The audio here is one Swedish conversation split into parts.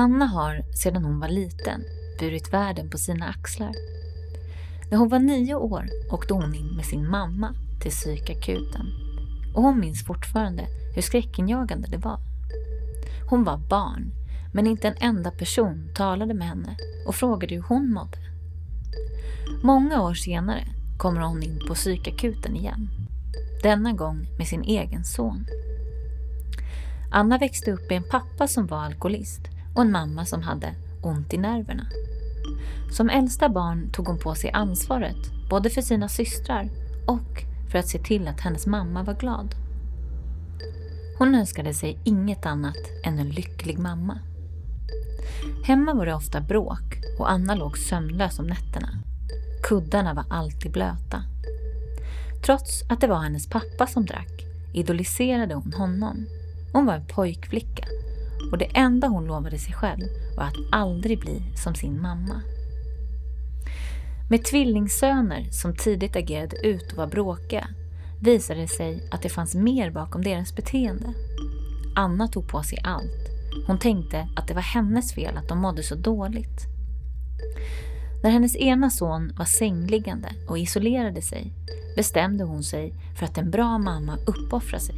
Anna har sedan hon var liten burit världen på sina axlar. När hon var nio år åkte hon in med sin mamma till psykakuten och hon minns fortfarande hur skräckinjagande det var. Hon var barn, men inte en enda person talade med henne och frågade hur hon mådde. Många år senare kommer hon in på psykakuten igen. Denna gång med sin egen son. Anna växte upp med en pappa som var alkoholist och en mamma som hade ont i nerverna. Som äldsta barn tog hon på sig ansvaret både för sina systrar och för att se till att hennes mamma var glad. Hon önskade sig inget annat än en lycklig mamma. Hemma var det ofta bråk och Anna låg sömnlös om nätterna. Kuddarna var alltid blöta. Trots att det var hennes pappa som drack idoliserade hon honom. Hon var en pojkflicka och det enda hon lovade sig själv var att aldrig bli som sin mamma. Med tvillingsöner som tidigt agerade ut och var bråkiga visade det sig att det fanns mer bakom deras beteende. Anna tog på sig allt. Hon tänkte att det var hennes fel att de mådde så dåligt. När hennes ena son var sängliggande och isolerade sig bestämde hon sig för att en bra mamma uppoffrar sig.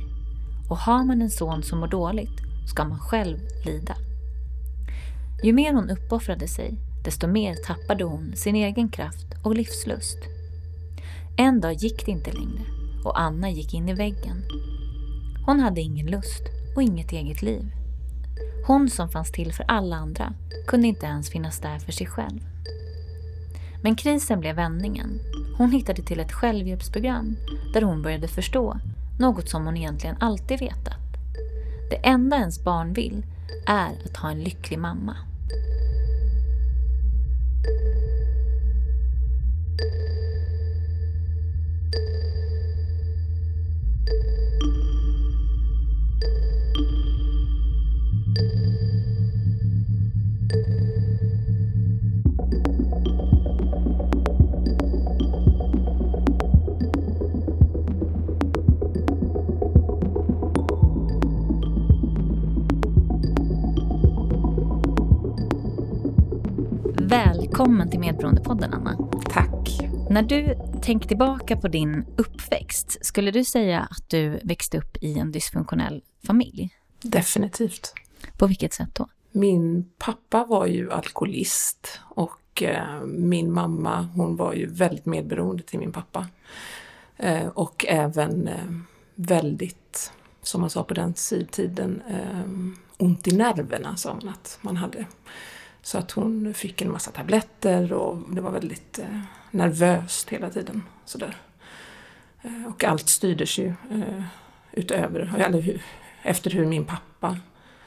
Och har man en son som mår dåligt ska man själv lida. Ju mer hon uppoffrade sig, desto mer tappade hon sin egen kraft och livslust. En dag gick det inte längre och Anna gick in i väggen. Hon hade ingen lust och inget eget liv. Hon som fanns till för alla andra kunde inte ens finnas där för sig själv. Men krisen blev vändningen. Hon hittade till ett självhjälpsprogram där hon började förstå något som hon egentligen alltid vetat. Det enda ens barn vill är att ha en lycklig mamma. Medberoendepodden, Anna. Tack. När du tänker tillbaka på din uppväxt, skulle du säga att du växte upp i en dysfunktionell familj? Definitivt. På vilket sätt då? Min pappa var ju alkoholist och eh, min mamma hon var ju väldigt medberoende till min pappa. Eh, och även eh, väldigt, som man sa på den tiden, ont i nerverna sa man att man hade. Så att hon fick en massa tabletter och det var väldigt eh, nervöst hela tiden. Sådär. Eh, och allt styrdes ju eh, utöver, eller hur, efter hur min pappa,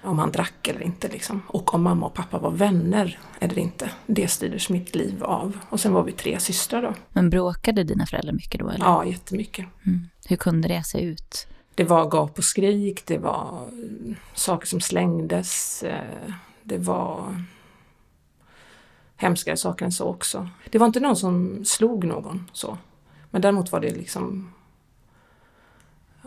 om han drack eller inte liksom. Och om mamma och pappa var vänner eller inte. Det styrdes mitt liv av. Och sen var vi tre systrar då. Men bråkade dina föräldrar mycket då? Eller? Ja, jättemycket. Mm. Hur kunde det se ut? Det var gap och skrik, det var saker som slängdes, det var hemskare saker än så också. Det var inte någon som slog någon så. Men däremot var det liksom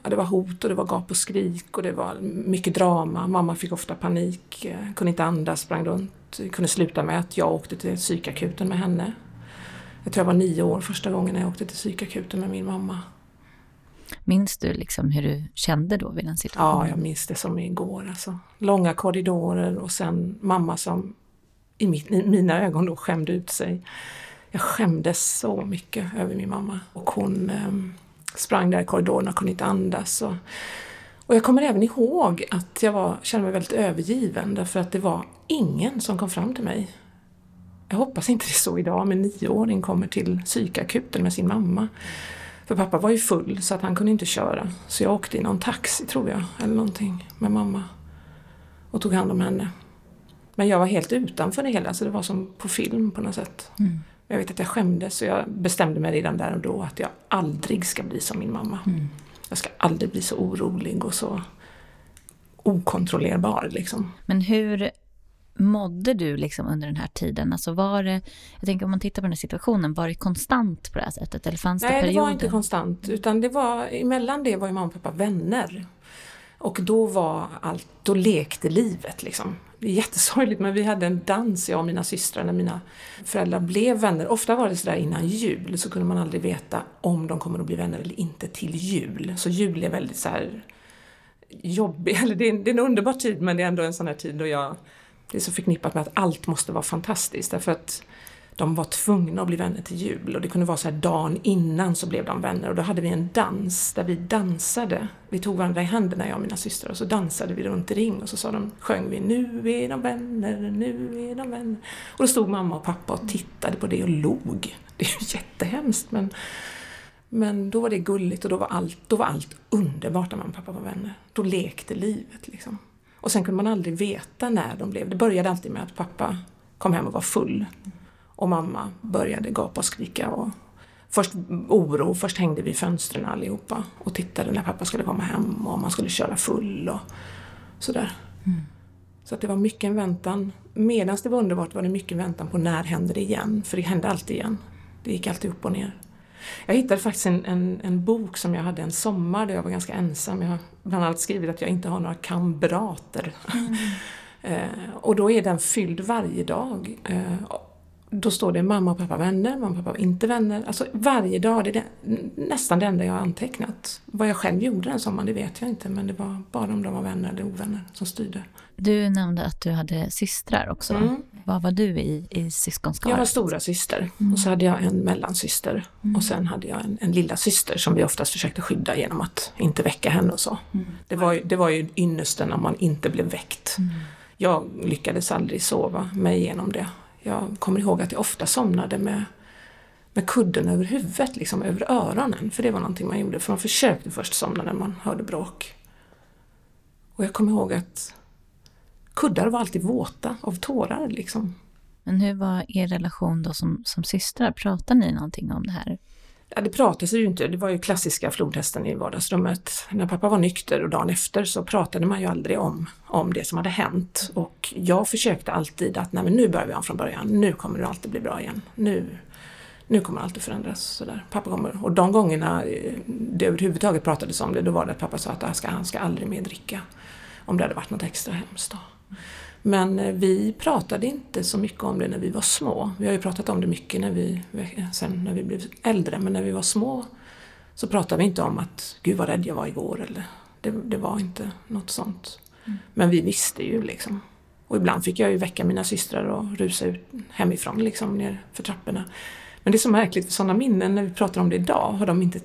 ja, det var hot och det var gap och skrik och det var mycket drama. Mamma fick ofta panik, eh, kunde inte andas, sprang runt. Det kunde sluta med att jag åkte till psykakuten med henne. Jag tror jag var nio år första gången jag åkte till psykakuten med min mamma. Minns du liksom hur du kände då vid den situationen? Ja, jag minns det som igår. Alltså. Långa korridorer och sen mamma som i, mitt, i mina ögon då skämde ut sig. Jag skämdes så mycket över min mamma. Och hon eh, sprang där i korridoren och kunde inte andas. Och, och jag kommer även ihåg att jag var, kände mig väldigt övergiven därför att det var ingen som kom fram till mig. Jag hoppas inte det är så idag, men nioåring kommer till psykakuten med sin mamma. För pappa var ju full så att han kunde inte köra. Så jag åkte i någon taxi tror jag, eller någonting, med mamma. Och tog hand om henne. Men jag var helt utanför det hela så det var som på film på något sätt. Mm. Jag vet att jag skämdes så jag bestämde mig redan där och då att jag aldrig ska bli som min mamma. Mm. Jag ska aldrig bli så orolig och så okontrollerbar liksom. Men hur mådde du liksom under den här tiden? Alltså var det, jag tänker om man tittar på den här situationen, var det konstant på det här sättet? Eller fanns Nej, det perioder? det var inte konstant. Utan det var, emellan det var ju mamma och pappa vänner. Och då var allt, då lekte livet liksom det är jättesorgligt men vi hade en dans, jag och mina systrar, när mina föräldrar blev vänner. Ofta var det sådär innan jul så kunde man aldrig veta om de kommer att bli vänner eller inte till jul. Så jul är väldigt så här jobbig, eller det är, det är en underbar tid men det är ändå en sån här tid då jag det är så förknippat med att allt måste vara fantastiskt därför att de var tvungna att bli vänner till jul och det kunde vara så här dagen innan så blev de vänner och då hade vi en dans där vi dansade. Vi tog varandra i händerna jag och mina systrar och så dansade vi runt i ring och så sa de, sjöng vi Nu är de vänner, nu är de vänner. Och då stod mamma och pappa och tittade på det och log. Det är ju jättehemskt men men då var det gulligt och då var allt, då var allt underbart när mamma och pappa var vänner. Då lekte livet liksom. Och sen kunde man aldrig veta när de blev. Det började alltid med att pappa kom hem och var full. Och mamma började gapa och skrika. Och först oro, först hängde vi i fönstren allihopa och tittade när pappa skulle komma hem och om han skulle köra full och sådär. Mm. Så att det var mycket en väntan. Medan det var underbart var det mycket väntan på när händer det igen? För det hände alltid igen. Det gick alltid upp och ner. Jag hittade faktiskt en, en, en, bok som jag hade en sommar där jag var ganska ensam. Jag har bland annat skrivit att jag inte har några kambrater. Mm. eh, och då är den fylld varje dag. Eh, då står det mamma och pappa vänner, mamma och pappa inte vänner. Alltså varje dag, det är det, nästan det enda jag har antecknat. Vad jag själv gjorde den sommaren, det vet jag inte. Men det var bara om de var vänner eller ovänner som styrde. Du nämnde att du hade systrar också. Mm. Vad var du i, i syskonskaret? Jag var stora syster mm. och så hade jag en mellansyster mm. och sen hade jag en, en lilla syster som vi oftast försökte skydda genom att inte väcka henne och så. Mm. Det, var, det var ju ynnesten när man inte blev väckt. Mm. Jag lyckades aldrig sova mig igenom det. Jag kommer ihåg att jag ofta somnade med, med kudden över huvudet, liksom över öronen. För det var någonting man gjorde, för man försökte först somna när man hörde bråk. Och jag kommer ihåg att kuddar var alltid våta av tårar liksom. Men hur var er relation då som, som systrar? Pratade ni någonting om det här? Ja, det pratades ju inte. Det var ju klassiska flodhästen i vardagsrummet. När pappa var nykter och dagen efter så pratade man ju aldrig om, om det som hade hänt. Och jag försökte alltid att, nej men nu börjar vi om från början. Nu kommer det alltid bli bra igen. Nu, nu kommer allt att förändras. Sådär. Pappa kommer. Och de gångerna eh, det överhuvudtaget pratades om det, då var det att pappa sa att ah, ska, han ska aldrig mer dricka. Om det hade varit något extra hemskt då. Men eh, vi pratade inte så mycket om det när vi var små. Vi har ju pratat om det mycket när vi, sen när vi blev äldre, men när vi var små så pratade vi inte om att Gud vad rädd jag var igår eller det, det var inte något sånt. Mm. Men vi visste ju liksom. Och ibland fick jag ju väcka mina systrar och rusa ut hemifrån liksom ner för trapporna. Men det är så märkligt, för sådana minnen när vi pratar om det idag har de inte,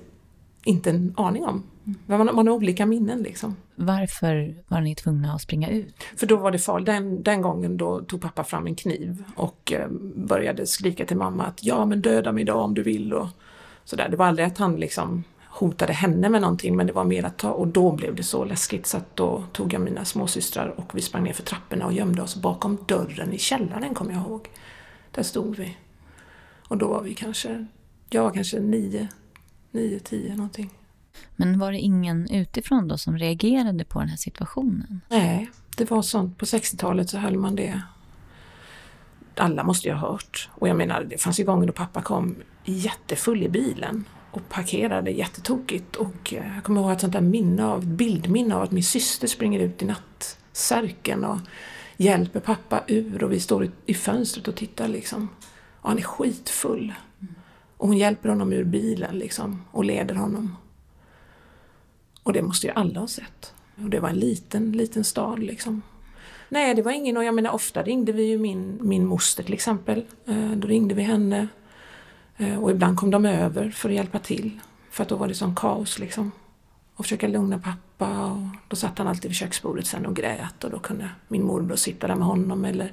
inte en aning om. Man, man har olika minnen liksom. Varför var ni tvungna att springa ut? För då var det farligt. Den, den gången då tog pappa fram en kniv och eh, började skrika till mamma att ja men döda mig idag om du vill och sådär. Det var aldrig att han liksom hotade henne med någonting men det var mer att ta och då blev det så läskigt så att då tog jag mina småsystrar och vi sprang ner för trapporna och gömde oss bakom dörren i källaren kommer jag ihåg. Där stod vi. Och då var vi kanske, jag var kanske nio, nio, tio någonting. Men var det ingen utifrån då som reagerade på den här situationen? Nej, det var sånt. På 60-talet så höll man det. Alla måste ju ha hört. Och jag menar, det fanns ju gånger då pappa kom jättefull i bilen och parkerade jättetokigt. Och eh, jag kommer ihåg ett sånt där minne av, bildminne av att min syster springer ut i nattsärken och hjälper pappa ur och vi står i fönstret och tittar liksom. Och han är skitfull. Och hon hjälper honom ur bilen liksom och leder honom. Och det måste ju alla ha sett. Och det var en liten, liten stad liksom. Nej, det var ingen, och jag menar ofta ringde vi ju min, min moster till exempel. Eh, då ringde vi henne. Eh, och ibland kom de över för att hjälpa till. För att då var det sån kaos liksom. Och försöka lugna pappa. Och då satt han alltid vid köksbordet sen och grät och då kunde min morbror sitta där med honom. Eller...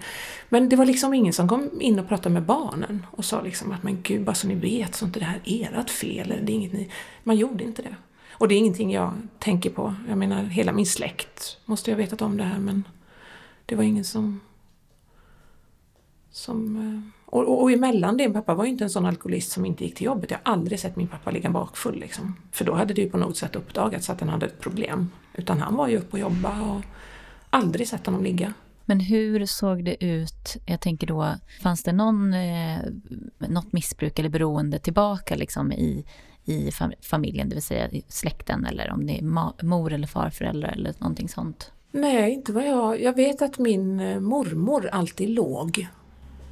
Men det var liksom ingen som kom in och pratade med barnen och sa liksom att men gud, bara så ni vet så är inte det här ert fel. Eller det är inget ni... Man gjorde inte det. Och det är ingenting jag tänker på. Jag menar, hela min släkt måste jag ha vetat om det här men det var ingen som... som eh, och, och, och emellan det, pappa var ju inte en sån alkoholist som inte gick till jobbet. Jag har aldrig sett min pappa ligga bakfull liksom. För då hade det ju på något sätt uppdagats att han hade ett problem. Utan han var ju uppe och jobba och aldrig sett honom ligga. Men hur såg det ut? Jag tänker då, fanns det någon, eh, något missbruk eller beroende tillbaka liksom i, i familjen, det vill säga släkten eller om det är mor eller farföräldrar eller någonting sånt? Nej, inte vad jag... Jag vet att min eh, mormor alltid låg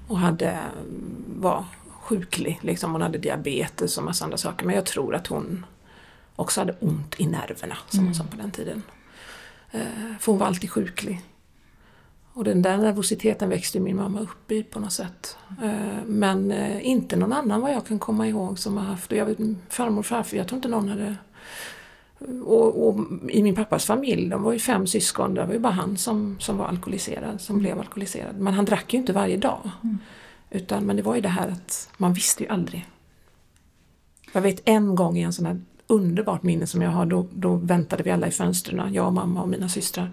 och hade, mm, var sjuklig. Liksom. Hon hade diabetes och massa andra saker. Men jag tror att hon också hade ont i nerverna, som man sa på den tiden. Eh, för hon var alltid sjuklig. Och den där nervositeten växte min mamma upp i på något sätt. Eh, men eh, inte någon annan vad jag kan komma ihåg som har haft, och jag vet farmor och farfar, jag tror inte någon hade och, och, i min pappas familj, de var ju fem syskon, det var ju bara han som, som var alkoholiserad, som blev alkoholiserad. Men han drack ju inte varje dag. Mm. Utan, men det var ju det här att man visste ju aldrig. Jag vet en gång i en sån här underbart minne som jag har, då, då väntade vi alla i fönstren, jag och mamma och mina systrar.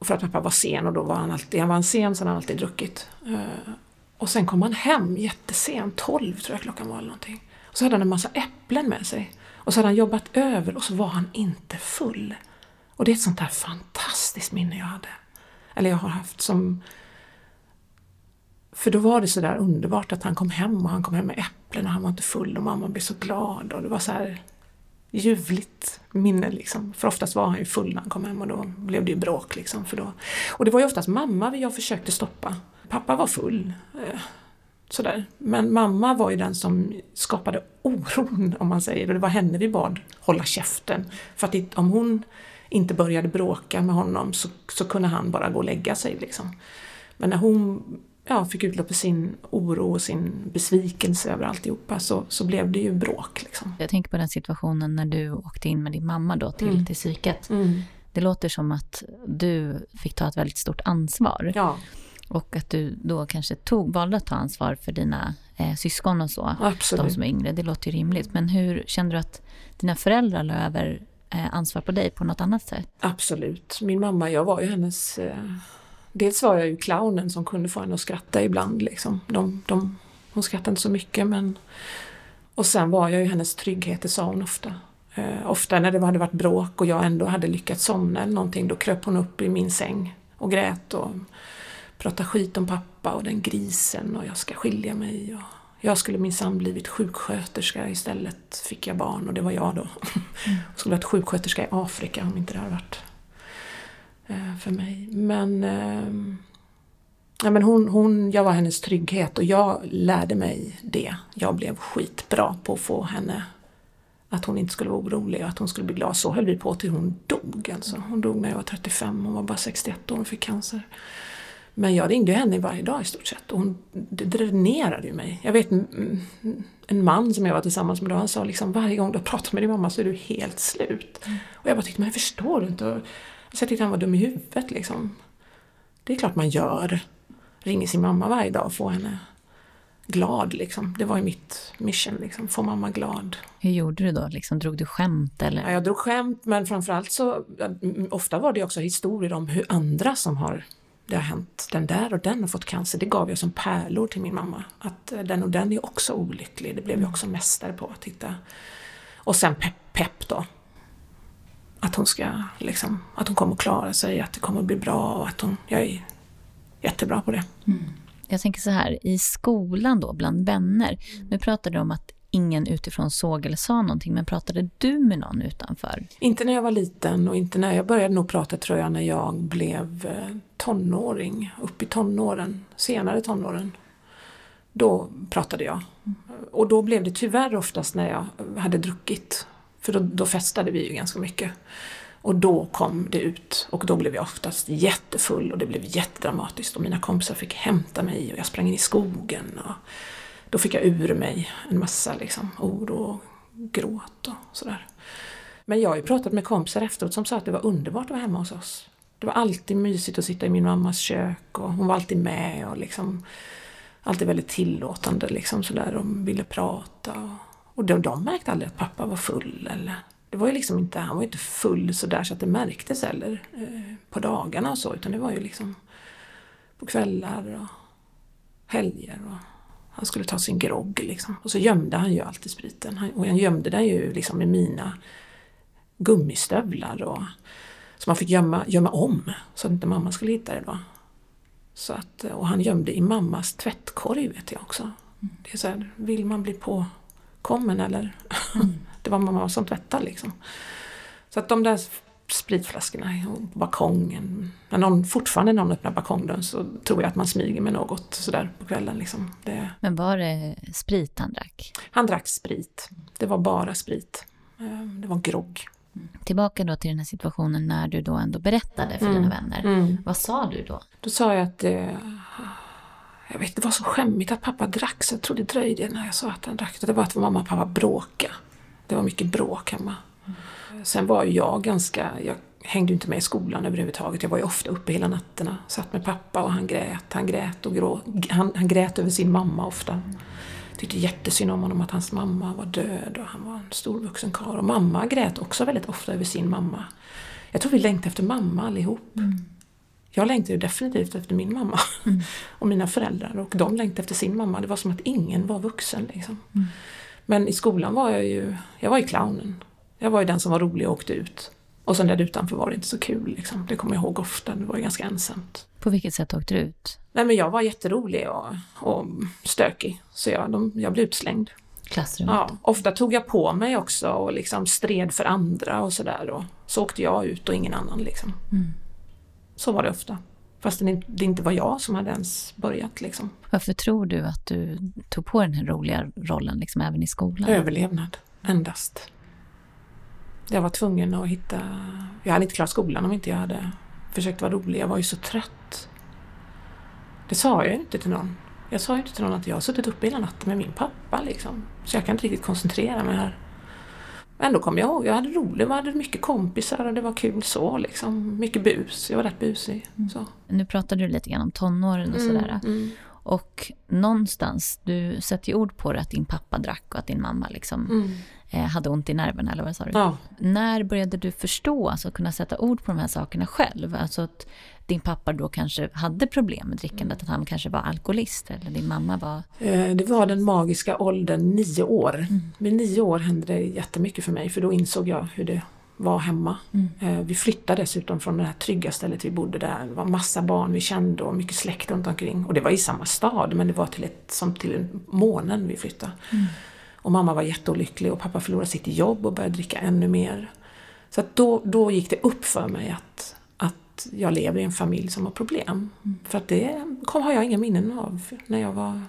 För att pappa var sen och då var han alltid, han var en sen så han alltid druckit. Uh, och sen kom han hem jättesent, 12 tror jag klockan var eller någonting. Och så hade han en massa äpplen med sig. Och så hade han jobbat över och så var han inte full. Och det är ett sånt här fantastiskt minne jag hade. Eller jag har haft som... För då var det så där underbart att han kom hem och han kom hem med äpplen och han var inte full och mamma blev så glad och det var så här ljuvligt minne liksom. För oftast var han ju full när han kom hem och då blev det ju bråk liksom. För då. Och det var ju oftast mamma jag försökte stoppa. Pappa var full. Eh, Sådär. Men mamma var ju den som skapade oron om man säger och det var henne vi bad hålla käften. För att om hon inte började bråka med honom så, så kunde han bara gå och lägga sig liksom. Men när hon ja, fick utlopp för sin oro och sin besvikelse över alltihopa så, så blev det ju bråk. Liksom. Jag tänker på den situationen när du åkte in med din mamma då till, mm. till psyket. Mm. Det låter som att du fick ta ett väldigt stort ansvar. Ja. Och att du då kanske tog, valde att ta ansvar för dina eh, syskon och så. Absolut. De som är yngre, det låter ju rimligt. Men hur kände du att dina föräldrar la över eh, ansvar på dig på något annat sätt? Absolut. Min mamma, jag var ju hennes eh dels var jag ju clownen som kunde få henne att skratta ibland. Liksom. De, de, hon skrattade inte så mycket men... Och sen var jag ju hennes trygghet, det sa hon ofta. Eh, ofta när det hade varit bråk och jag ändå hade lyckats somna eller någonting, då kröp hon upp i min säng och grät och pratade skit om pappa och den grisen och jag ska skilja mig. Och jag skulle minsann blivit sjuksköterska istället fick jag barn och det var jag då. Mm. skulle varit sjuksköterska i Afrika om inte det hade varit Eh, för mig. Men, eh, ja, men hon, hon, jag var hennes trygghet och jag lärde mig det. Jag blev skitbra på att få henne att hon inte skulle vara orolig och att hon skulle bli glad. Så höll vi på till hon dog. Alltså. Hon dog när jag var 35, hon var bara 61 år och fick cancer. Men jag ringde henne varje dag i stort sett och hon, dränerade ju mig. Jag vet en man som jag var tillsammans med då, han sa liksom varje gång du pratar med din mamma så är du helt slut. Mm. Och jag bara tyckte, men jag förstår inte. Så jag tyckte han var dum i huvudet liksom. Det är klart man gör. Ringer sin mamma varje dag och får henne glad liksom. Det var ju mitt mission liksom, få mamma glad. Hur gjorde du då? Liksom, drog du skämt eller? Ja, jag drog skämt men framförallt så, ofta var det också historier om hur andra som har det har hänt, den där och den har fått cancer. Det gav jag som pärlor till min mamma. Att eh, den och den är också olycklig. Det blev jag också mästare på att titta. Och sen pepp, pepp då att hon ska liksom, att hon kommer att klara sig, att det kommer att bli bra och att hon, jag är jättebra på det. Mm. Jag tänker så här, i skolan då, bland vänner, nu pratade du om att ingen utifrån såg eller sa någonting, men pratade du med någon utanför? Inte när jag var liten och inte när jag började nog prata tror jag när jag blev eh, tonåring, upp i tonåren, senare tonåren. Då pratade jag. Och då blev det tyvärr oftast när jag hade druckit för då, då festade vi ju ganska mycket. Och då kom det ut och då blev jag oftast jättefull och det blev jättedramatiskt och mina kompisar fick hämta mig och jag sprang in i skogen. Och då fick jag ur mig en massa liksom, oro och gråt och sådär. Men jag har ju pratat med kompisar efteråt som sa att det var underbart att vara hemma hos oss. Det var alltid mysigt att sitta i min mammas kök och hon var alltid med och liksom alltid väldigt tillåtande liksom sådär och ville prata. Och och de, de märkte aldrig att pappa var full. Eller, det var ju liksom inte, han var ju inte full sådär så att det märktes heller eh, på dagarna och så utan det var ju liksom på kvällar och helger. Och han skulle ta sin grogg liksom. Och så gömde han ju alltid spriten. Han, och han gömde den ju liksom i mina gummistövlar. Och, så man fick gömma, gömma om så att inte mamma skulle hitta det då. Så att, och han gömde i mammas tvättkorg vet jag också. Det är så här, vill man bli på kommen eller mm. det var mamma som tvättade liksom. Så att de där spritflaskorna på balkongen. När någon, fortfarande någon öppnar balkongdörren så tror jag att man smyger med något sådär på kvällen. Liksom. Det... Men var det sprit han drack? Han drack sprit. Det var bara sprit. Eh, det var grogg. Tillbaka då till den här situationen när du då ändå berättade för Mm. dina vänner. Mm. Vad sa du då? Då sa jag att eh, jag vet, det var så skämmigt att pappa drack så jag tror det dröjde när jag sa att han drack. Det var att mamma och pappa bråkade. Det var mycket bråk hemma. Sen var jag ganska, jag hängde inte med i skolan överhuvudtaget. Jag var ju ofta uppe hela nätterna. Satt med pappa och han grät, han grät och grå, han, han grät över sin mamma ofta. Tyckte jättesynd om honom att hans mamma var död och han var en stor vuxen karl. Och mamma grät också väldigt ofta över sin mamma. Jag tror vi längtade efter mamma allihop. Jag längtade definitivt efter min mamma och mina föräldrar och de längtade efter sin mamma. Det var som att ingen var vuxen. Liksom. Men i skolan var jag ju, jag var ju clownen. Jag var ju den som var rolig och åkte ut. Och sen där utanför var det inte så kul. Liksom. Det kommer jag ihåg ofta, det var ju ganska ensamt. På vilket sätt åkte du ut? Nej men jag var jätterolig och, och stökig. Så jag, de, jag blev utslängd. Klassrummet? Ja, ofta tog jag på mig också och liksom stred för andra och sådär. Så åkte jag ut och ingen annan. Liksom. Mm. Så var det ofta. Fast det det inte var jag som hade ens börjat. Liksom. Varför tror du att du tog på den här roliga rollen liksom även i skolan? Överlevnad, endast. Jag var tvungen att hitta... Jag hade inte klarat skolan om inte jag hade försökt vara rolig. Jag var ju så trött. Det sa jag ju inte till någon. Jag sa ju inte till någon att jag har suttit uppe hela natten med min pappa. Liksom. Så jag kan inte riktigt koncentrera mig här. Men ändå kom jag ihåg, jag hade roligt, jag hade mycket kompisar och det var kul så. Liksom. Mycket bus, jag var rätt busig. Så. Nu pratade du lite grann om tonåren och sådär. mm. Och någonstans, du sätter ju ord på det att din pappa drack och att din mamma liksom Mm. Eh, hade ont i nerverna eller vad sa du? Ja. När började du förstå, alltså kunna sätta ord på de här sakerna själv? Alltså att din pappa då kanske hade problem med drickandet, att han kanske var alkoholist eller din mamma var... Eh, Det var den magiska åldern nio år. Vid nio år hände det jättemycket för mig för då insåg jag hur det var hemma. Eh, Vi flyttade dessutom från det här trygga stället vi bodde där. Det var massa barn vi kände och mycket släkt runt omkring. Och det var i samma stad men det var till ett, som till en månen vi flyttade. Och mamma var jätteolycklig och pappa förlorade sitt jobb och började dricka ännu mer. Så då, då gick det upp för mig att, att jag lever i en familj som har problem. För att det kom, har jag inga minnen av när jag var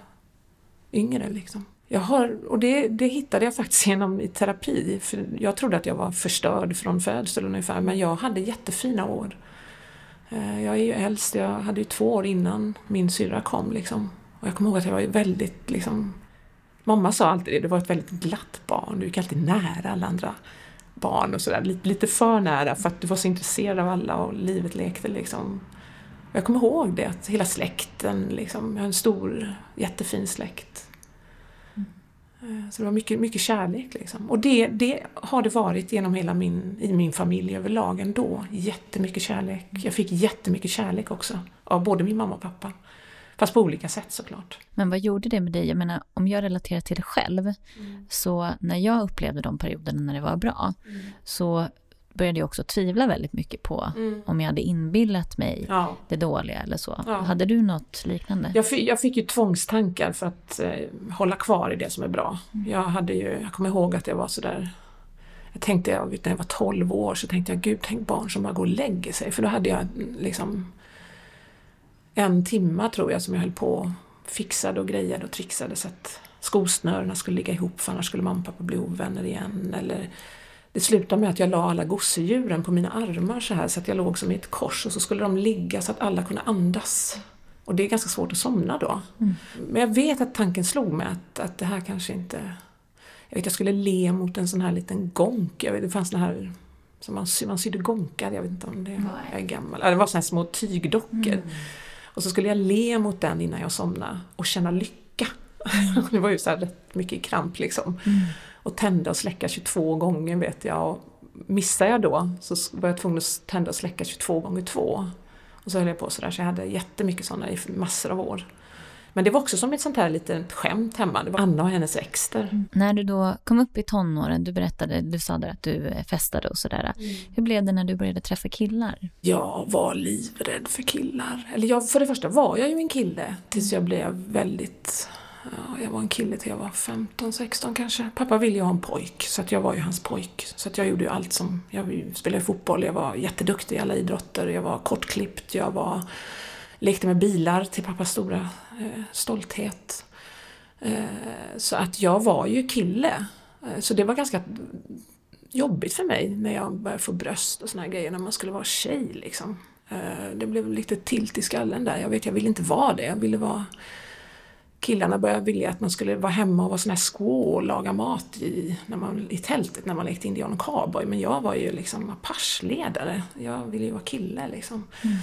yngre. Liksom. Jag har, och det, det hittade jag faktiskt genom i terapi. För jag trodde att jag var förstörd från födseln ungefär, men jag hade jättefina år. Eh, Jag är ju äldst, jag hade ju två år innan min syrra kom. Liksom. Och jag kommer ihåg att jag var väldigt liksom, Mamma sa alltid det, du var ett väldigt glatt barn, du gick alltid nära alla andra barn och sådär. Lite, lite för nära för att du var så intresserad av alla och livet lekte liksom. Jag kommer ihåg det, att hela släkten, liksom, jag har en stor jättefin släkt. Eh, Så det var mycket, mycket kärlek. Liksom. Och det, det har det varit genom hela min, i min familj överlag ändå. Jättemycket kärlek. Jag fick jättemycket kärlek också av både min mamma och pappa. Fast på olika sätt såklart. Men vad gjorde det med dig? Jag menar, om jag relaterar till det själv, så när jag upplevde de perioderna när det var bra, så började jag också tvivla väldigt mycket på om jag hade inbillat mig Ja. det dåliga eller så. Ja. Hade du något liknande? Jag fick, jag fick ju tvångstankar för att eh, hålla kvar i det som är bra. Jag, hade ju, jag kommer ihåg att jag var sådär jag tänkte, jag när jag var 12 år så tänkte jag, gud tänk barn som bara går och lägger sig. För då hade jag mm, liksom en timma tror jag som jag höll på och fixade och grejade och trixade så att skosnörena skulle ligga ihop för annars skulle mamma och pappa bli ovänner igen. Eller det slutade med att jag la alla gosedjuren på mina armar så här så att jag låg som i ett kors och så skulle de ligga så att alla kunde andas. Och det är ganska svårt att somna då. Men jag vet att tanken slog mig att, att det här kanske inte... Jag vet jag skulle le mot en sån här liten gonk. Jag vet, det fanns såna här som man, man sydde gonkar, jag vet inte om det jag är gammal. Det var såna här små tygdockor. Och så skulle jag le mot den innan jag somnade och känna lycka. det var ju så här rätt mycket kramp liksom. Och tända och släcka 22 gånger vet jag. Och missade jag då så var jag tvungen att tända och släcka 22 gånger 2. Och så höll jag på sådär så jag hade jättemycket sådana i massor av år. Men det var också som ett sånt här litet skämt hemma. Det var Anna och hennes ex där. När du då kom upp i tonåren, du berättade, du sa där att du eh, festade och sådär. Hur blev det när du började träffa killar? Jag var livrädd för killar. Eller jag, för det första var jag ju en kille tills jag blev väldigt Ja, jag var en kille till jag var 15, 16 kanske. Pappa ville ju ha en pojk, så att jag var ju hans pojk. Så att jag gjorde ju allt som... Jag spelade fotboll, jag var jätteduktig i alla idrotter, jag var kortklippt, jag var... Lekte med bilar till pappas stora eh, stolthet. Eh, så att jag var ju kille. Eh, så det var ganska jobbigt för mig när jag började få bröst och såna här grejer när man skulle vara tjej liksom. Eh, det blev lite tilt i skallen där. Jag vet, jag ville inte vara det. Jag ville vara... Killarna började vilja att man skulle vara hemma och vara sån här squaw och laga mat i, när man, i tältet när man lekte indian och cowboy. Men jag var ju liksom apache Jag ville ju vara kille liksom. Mm.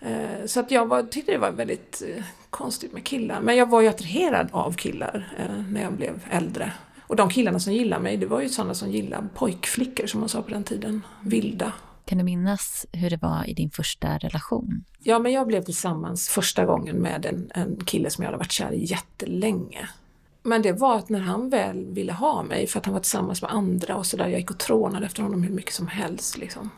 Eh, så att jag var, tyckte det var väldigt eh, konstigt med killar. Men jag var ju attraherad av killar när jag blev äldre. Och de killarna som gillade mig, det var ju sådana som gillade pojkflickor som man sa på den tiden. Vilda. Kan du minnas hur det var i din första relation? Ja, men jag blev tillsammans första gången med en, en kille som jag hade varit kär i jättelänge. Men det var att när han väl ville ha mig, för att han var tillsammans med andra och sådär, jag gick och trånade efter honom hur mycket som helst. Liksom.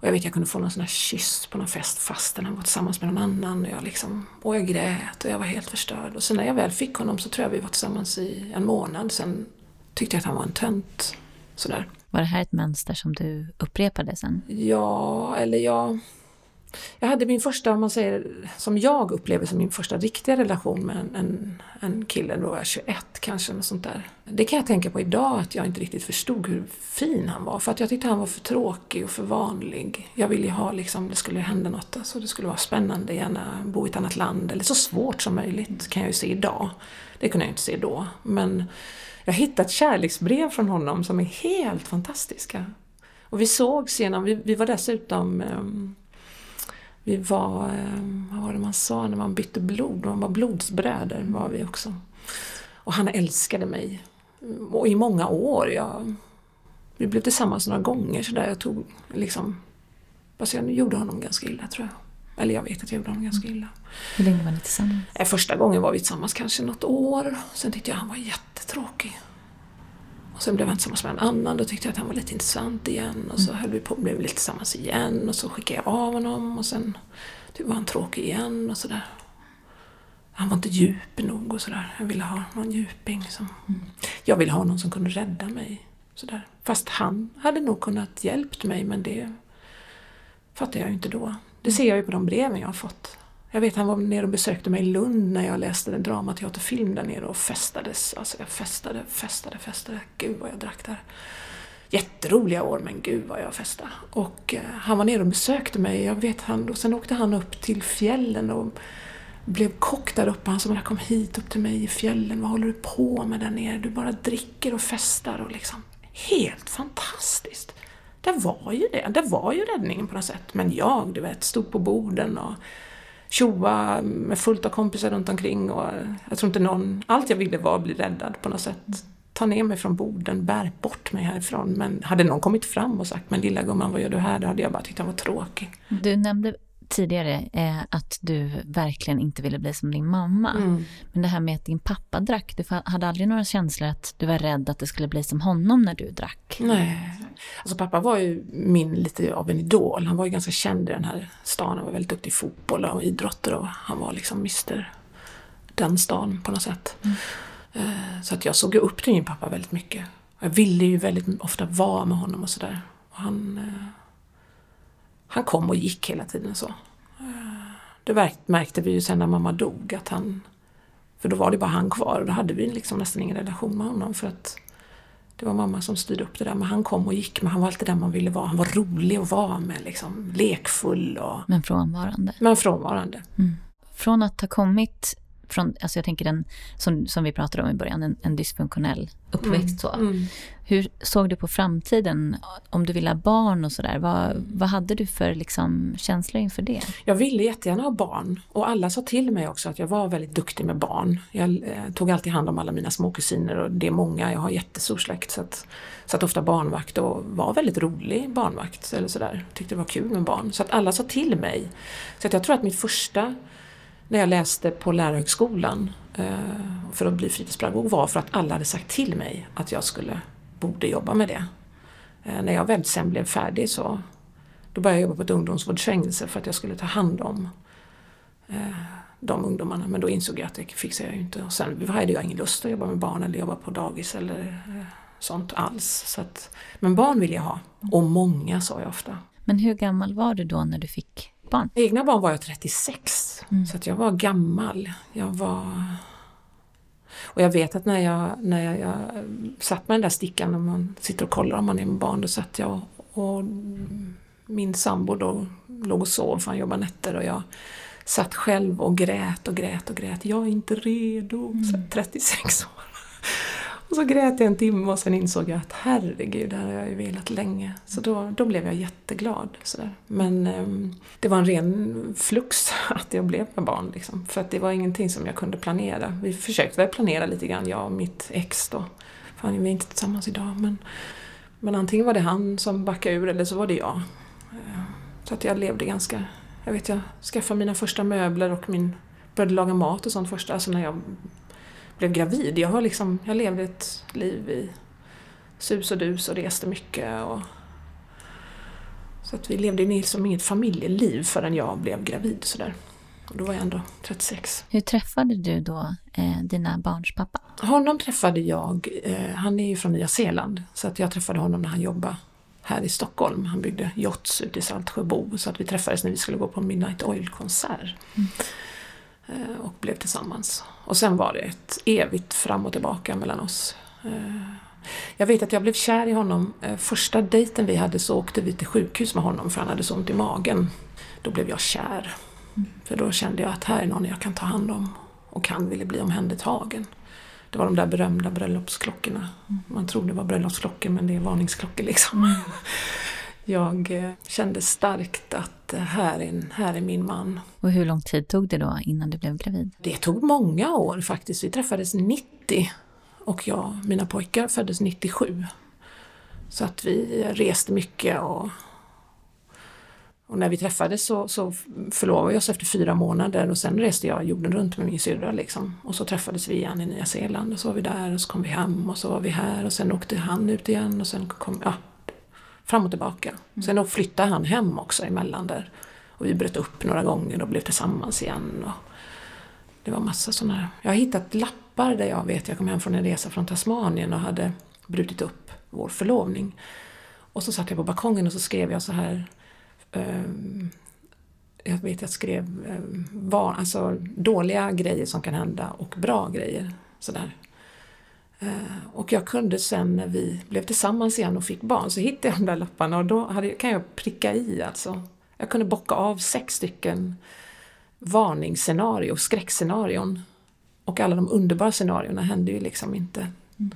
Och jag vet jag kunde få någon sån här kyss på någon fest fastän han var tillsammans med någon annan. Och jag, liksom, och jag grät och jag var helt förstörd. Och sen när jag väl fick honom så tror jag vi var tillsammans i en månad. Sen tyckte jag att han var en tönt. Sådär. Var det här ett mönster som du upprepade sen? Ja, eller ja... Jag hade min första, om man säger, som jag upplever som min första riktiga relation med en, en, en kille, då var jag 21 kanske, något sånt där. Det kan jag tänka på idag, att jag inte riktigt förstod hur fin han var. För att jag tyckte han var för tråkig och för vanlig. Jag ville ju ha liksom, det skulle hända något, alltså det skulle vara spännande, gärna bo i ett annat land, eller så svårt som möjligt, kan jag ju se idag. Det kunde jag inte se då. Men jag hittade ett kärleksbrev från honom som är helt fantastiska. Och vi sågs genom, vi, vi var dessutom um, vi var, um, vad var det man sa när man bytte blod? Man var blodsbröder var vi också. Och han älskade mig. Och i många år. Jag, vi blev tillsammans några gånger sådär. Jag tog liksom... Fast jag gjorde honom ganska illa tror jag. Eller jag vet att jag gjorde honom ganska illa. Hur länge var ni tillsammans? Eh, första gången var vi tillsammans kanske något år. Sen tyckte jag han var jättetråkig. Och sen blev han tillsammans med en annan. Då tyckte jag att han var lite intressant igen. Och så höll vi på blev vi lite tillsammans igen. Och så skickade jag av honom. Och sen typ var han tråkig igen och sådär. Han var inte djup nog och sådär. Jag ville ha någon djuping. Som... Mm. Jag ville ha någon som kunde rädda mig. Sådär. Fast han hade nog kunnat hjälpt mig men det fattade jag ju inte då. Det ser jag ju på de breven jag har fått. Jag vet han var nere och besökte mig i Lund när jag läste en dramateaterfilm där nere och festades. Alltså jag festade, festade, festade. Gud vad jag drack där. Jätteroliga år men gud vad jag festade. Och eh, han var nere och besökte mig. Jag vet han, och sen åkte han upp till fjällen och blev kock där uppe. Han sa kom hit upp till mig i fjällen. Vad håller du på med där nere? Du bara dricker och festar och liksom. Helt fantastiskt! Det var ju det. Det var ju räddningen på något sätt. Men jag, du vet, stod på borden och tjoa med fullt av kompisar runt omkring och jag tror inte någon... Allt jag ville var att bli räddad på något sätt. Ta ner mig från borden, bär bort mig härifrån. Men hade någon kommit fram och sagt men lilla gumman vad gör du här? Då hade jag bara tyckt han var tråkig. Du nämnde tidigare eh, att du verkligen inte ville bli som din mamma. Mm. Men det här med att din pappa drack, du hade aldrig några känslor att du var rädd att det skulle bli som honom när du drack? Nej. Alltså pappa var ju min lite av en idol. Han var ju ganska känd i den här stan. Han var väldigt duktig i fotboll och idrotter och han var liksom Mr den stan på något sätt. Mm. Eh, så att jag såg upp till min pappa väldigt mycket. Jag ville ju väldigt ofta vara med honom och sådär. Han eh, han kom och gick hela tiden så. Det märkte vi ju sen när mamma dog att han... För då var det bara han kvar och då hade vi liksom nästan ingen relation med honom för att det var mamma som styrde upp det där. Men han kom och gick, men han var alltid den man ville vara. Han var rolig att vara med, liksom, lekfull och... Men frånvarande? Men frånvarande. Mm. Från att ha kommit från, alltså jag tänker den, som, som vi pratade om i början, en, en dysfunktionell uppväxt. Mm. Så. Mm. Hur såg du på framtiden? Om du ville ha barn och sådär, vad, vad hade du för liksom, känslor inför det? Jag ville jättegärna ha barn och alla sa till mig också att jag var väldigt duktig med barn. Jag eh, tog alltid hand om alla mina småkusiner och det är många, jag har jättestor släkt så att satt ofta barnvakt och var väldigt rolig barnvakt eller sådär. Tyckte det var kul med barn. Så att alla sa till mig. Så att jag tror att mitt första när jag läste på lärarhögskolan eh, för att bli fritidspedagog var för att alla hade sagt till mig att jag skulle, borde jobba med det. Eh, när jag väl sen blev färdig så då började jag jobba på ett ungdomsvårdsfängelse för att jag skulle ta hand om eh, de ungdomarna. Men då insåg jag att det fixar jag ju inte. Och sen hade jag ingen lust att jobba med barn eller jobba på dagis eller eh, sånt alls. Så att, men barn vill jag ha. Och många sa jag ofta. Men hur gammal var du då när du fick barn? Egna barn var jag 36. Mm. Så att jag var gammal. Jag var... Och jag vet att när jag, när jag, jag satt med den där stickan när man sitter och kollar om man är med barn, då satt jag och min sambo då låg och sov för han jobbar nätter och jag satt själv och grät och grät och grät. Jag är inte redo. Mm. 36 år. Och så grät jag en timme och sen insåg jag att herregud, det här har jag ju velat länge. Så då, då blev jag jätteglad. Sådär. Men eh, det var en ren flux att jag blev med barn. Liksom. För att det var ingenting som jag kunde planera. Vi försökte väl planera lite grann, jag och mitt ex då. Fan, vi är inte tillsammans idag. Men, men antingen var det han som backade ur eller så var det jag. Ehm, så att jag levde ganska... Jag vet, jag skaffade mina första möbler och min började laga mat och sånt först, alltså när jag blev gravid. Jag, har liksom, jag levde ett liv i sus och dus och reste mycket. Och, så att vi levde liksom inget familjeliv förrän jag blev gravid. Sådär. Och då var jag ändå 36. Hur träffade du då eh, dina barns pappa? Honom träffade jag, eh, han är ju från Nya Zeeland, så att jag träffade honom när han jobbade här i Stockholm. Han byggde yachts ute i Saltsjöbo så att vi träffades när vi skulle gå på Midnight Oil-konsert. Mm. Eh, och blev tillsammans. Och sen var det ett evigt fram och tillbaka mellan oss. Eh, jag vet att jag blev kär i honom. Eh, första dejten vi hade så åkte vi till sjukhus med honom för han hade så ont i magen. Då blev jag kär. För då kände jag att här är någon jag kan ta hand om. Och han ville bli omhändertagen. Det var de där berömda bröllopsklockorna. Man tror det var bröllopsklockor men det är varningsklockor liksom. Jag eh, kände starkt att eh, här är, här är min man. Och hur lång tid tog det då innan du blev gravid? Det tog många år faktiskt. Vi träffades 90 och jag, mina pojkar föddes 97. Så att vi reste mycket och, och när vi träffades så, så förlovade vi oss efter fyra månader och sen reste jag jorden runt med min syrra liksom. Och så träffades vi igen i Nya Zeeland och så var vi där och så kom vi hem och så var vi här och sen åkte han ut igen och sen kom, ja, fram och tillbaka. Mm. Sen flyttade han hem också emellan där. Och vi bröt upp några gånger och blev tillsammans igen. Och det var massa sådana här. Jag har hittat lappar där jag vet, jag kom hem från en resa från Tasmanien och hade brutit upp vår förlovning. Och så satt jag på balkongen och så skrev jag så här um, jag vet jag skrev um, var, alltså, dåliga grejer som kan hända och bra grejer. Sådär. Eh, och jag kunde sen när vi blev tillsammans igen och fick barn så hittade jag de där lapparna och då hade, kan jag pricka i alltså. Jag kunde bocka av sex stycken varningsscenario, skräckscenarion. Och alla de underbara scenarierna hände ju liksom inte. Mm.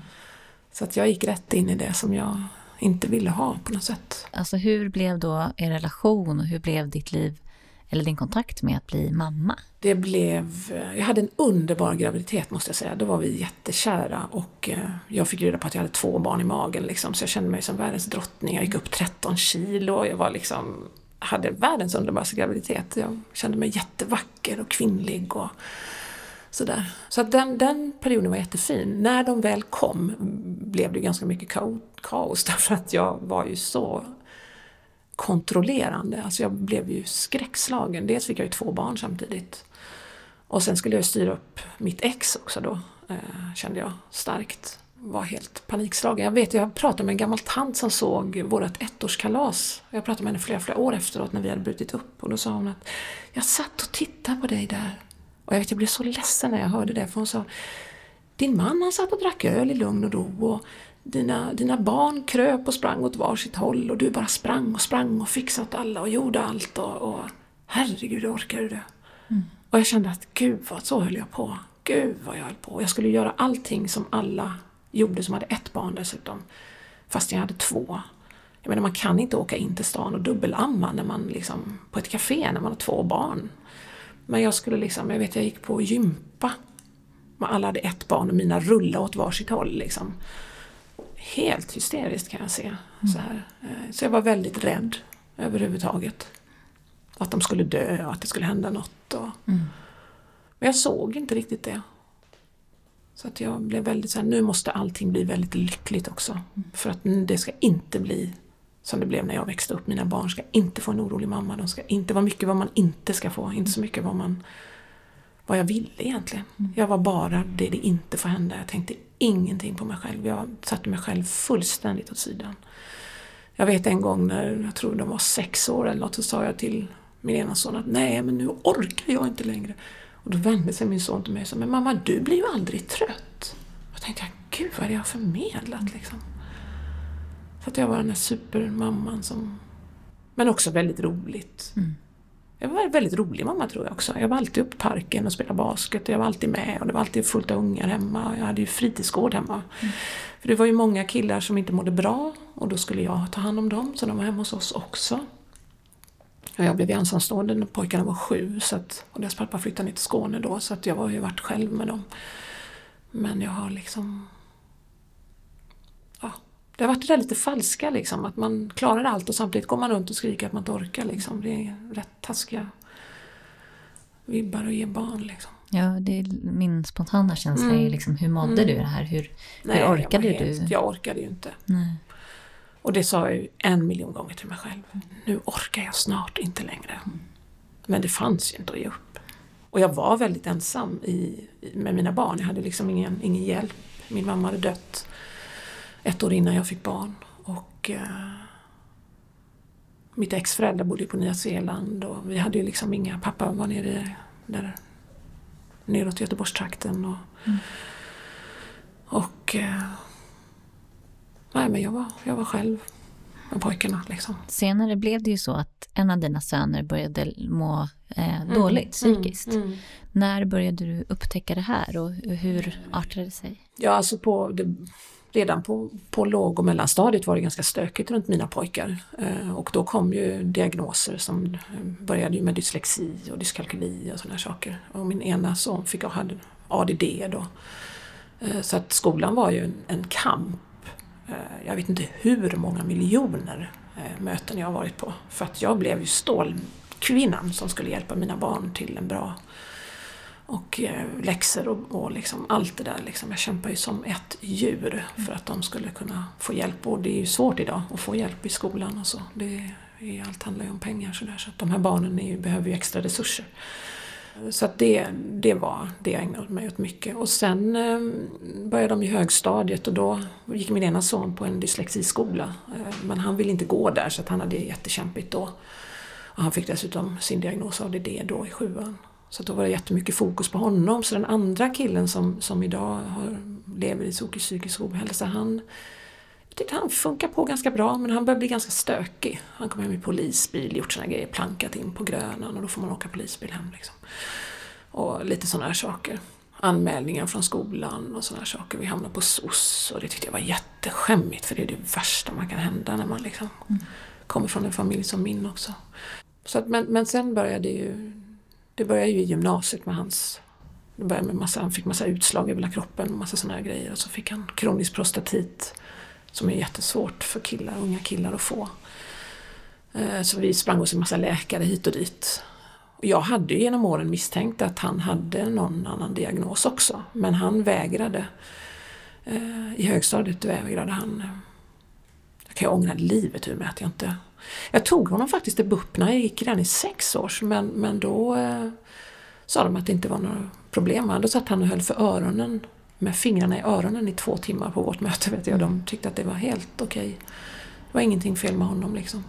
Så att jag gick rätt in i det som jag inte ville ha på något sätt. Alltså hur blev då er relation och hur blev ditt liv eller din kontakt med att bli mamma? Det blev, jag hade en underbar graviditet måste jag säga. Då var vi jättekära och eh, jag fick reda på att jag hade två barn i magen liksom, så jag kände mig som världens drottning. Jag gick upp 13 kilo, jag var liksom, hade världens underbaraste graviditet. Jag kände mig jättevacker och kvinnlig och sådär. Så att den, den perioden var jättefin. När de väl kom blev det ganska mycket kaos därför att jag var ju så kontrollerande. Alltså jag blev ju skräckslagen. Dels fick jag ju två barn samtidigt. Och sen skulle jag styra upp mitt ex också då, eh, kände jag starkt. Var helt panikslagen. Jag vet, jag pratade med en gammal tant som såg vårt ettårskalas. Jag pratade med henne flera, flera år efteråt när vi hade brutit upp. Och då sa hon att jag satt och tittade på dig där. Och jag vet, jag blev så ledsen när jag hörde det. För hon sa, din man han satt och drack öl i lugn och ro. Och dina, dina barn kröp och sprang åt varsitt håll och du bara sprang och sprang och fixade åt alla och gjorde allt och, och herregud, orkar du det? Mm. Och jag kände att gud vad så höll jag på. Gud vad jag höll på. Jag skulle göra allting som alla gjorde som hade ett barn dessutom. Fast jag hade två. Jag menar man kan inte åka in till stan och dubbelamma när man liksom, på ett café när man har två barn. Men jag skulle liksom, jag vet jag gick på gympa. Alla hade ett barn och mina rullade åt varsitt håll liksom helt hysteriskt kan jag se. Mm. Så, här. Eh, så jag var väldigt rädd överhuvudtaget. Att de skulle dö och att det skulle hända något. Och... Mm. Men jag såg inte riktigt det. Så att jag blev väldigt så här, nu måste allting bli väldigt lyckligt också. Mm. För att det ska inte bli som det blev när jag växte upp. Mina barn ska inte få en orolig mamma. De ska inte vara mycket vad man inte ska få, inte så mycket vad man vad jag ville egentligen. Mm. Jag var bara det det inte får hända. Jag tänkte ingenting på mig själv. Jag satte mig själv fullständigt åt sidan. Jag vet en gång när jag tror de var sex år eller något så sa jag till min ena son att nej men nu orkar jag inte längre. Och då vände sig min son till mig och sa men mamma du blir ju aldrig trött. Jag tänkte jag, gud vad är det jag har förmedlat liksom. Så att jag var den där supermamman som... Men också väldigt roligt. Mm. Jag var en väldigt rolig mamma tror jag också. Jag var alltid uppe i parken och spelade basket. Jag var alltid med och det var alltid fullt av ungar hemma. Jag hade ju fritidsgård hemma. Mm. För det var ju många killar som inte mådde bra och då skulle jag ta hand om dem. Så de var hemma hos oss också. Och jag blev ensamstående när pojkarna var sju så att, och deras pappa flyttade ner till Skåne då så att jag var ju varit själv med dem. Men jag har liksom det har varit det där lite falska liksom, att man klarar allt och samtidigt går man runt och skriker att man inte orkar. Liksom. Det är rätt taskiga vibbar att ge barn. Liksom. Ja, det är min spontana känsla mm. är liksom, hur mådde mm. du det här? Hur, Nej, hur orkade jag du? Jag orkade ju inte. Nej. Och det sa jag ju en miljon gånger till mig själv. Nu orkar jag snart inte längre. Men det fanns ju inte att ge upp. Och jag var väldigt ensam i, med mina barn. Jag hade liksom ingen, ingen hjälp. Min mamma hade dött ett år innan jag fick barn. Och eh, Mitt ex föräldrar bodde på Nya Zeeland och vi hade ju liksom inga, pappa var nere där neråt Göteborgstrakten. Och, mm. och eh, nej men jag var, jag var själv med pojkarna liksom. Senare blev det ju så att en av dina söner började må eh, mm. dåligt mm, psykiskt. Mm, mm. När började du upptäcka det här och hur artade det sig? Ja, alltså på det, redan på, på låg och mellanstadiet var det ganska stökigt runt mina pojkar. Eh, och då kom ju diagnoser som eh, började med dyslexi och dyskalkyli och sådana saker. Och min ena son fick hade ADD då. Eh, så att skolan var ju en, en kamp. Jag vet inte hur många miljoner möten jag har varit på. För att jag blev ju stålkvinnan som skulle hjälpa mina barn till en bra och eh, läxor och, och liksom allt det där. Liksom. Jag kämpar ju som ett djur för att de skulle kunna få hjälp. Och det är ju svårt idag att få hjälp i skolan och så. Det är, allt handlar ju om pengar så, där, så att de här barnen är, behöver ju extra resurser. Så att det, det var det jag ägnade mig åt mycket. Och sen eh, började de i högstadiet och då gick min ena son på en dyslexiskola. Eh, men han ville inte gå där så att han hade jättekämpigt då. Och han fick dessutom sin diagnos ADD då i sjuan. Så då var det jättemycket fokus på honom. Så den andra killen som, som idag har, lever i psykisk ohälsa, han jag tyckte han funkar på ganska bra men han börjar bli ganska stökig. Han kom hem i polisbil, gjort sina grejer, plankat in på Grönan och då får man åka polisbil hem. Liksom. Och lite sådana här saker. Anmälningar från skolan och sådana här saker. Vi hamnade på SOS och det tyckte jag var jätteskämmigt för det är det värsta man kan hända när man liksom mm. kommer från en familj som min också. Så att, men, men sen började ju det började ju i gymnasiet med hans det började med massa, han fick massa utslag över hela kroppen och massa sådana grejer. Och så fick han kronisk prostatit som är jättesvårt för killar, unga killar att få. Eh, så vi sprang hos en massa läkare hit och dit. Och jag hade ju genom åren misstänkt att han hade någon annan diagnos också. Men han vägrade. Eh, I högstadiet vägrade han. Jag kan ju ångra livet ur mig att jag inte jag tog honom faktiskt till BUP när jag gick redan i sex års men, men då eh, sa de att det inte var några problem. Då satt han och höll för öronen med fingrarna i öronen i två timmar på vårt möte. Vet jag. De tyckte att det var helt okej. Okay. Det var ingenting fel med honom liksom.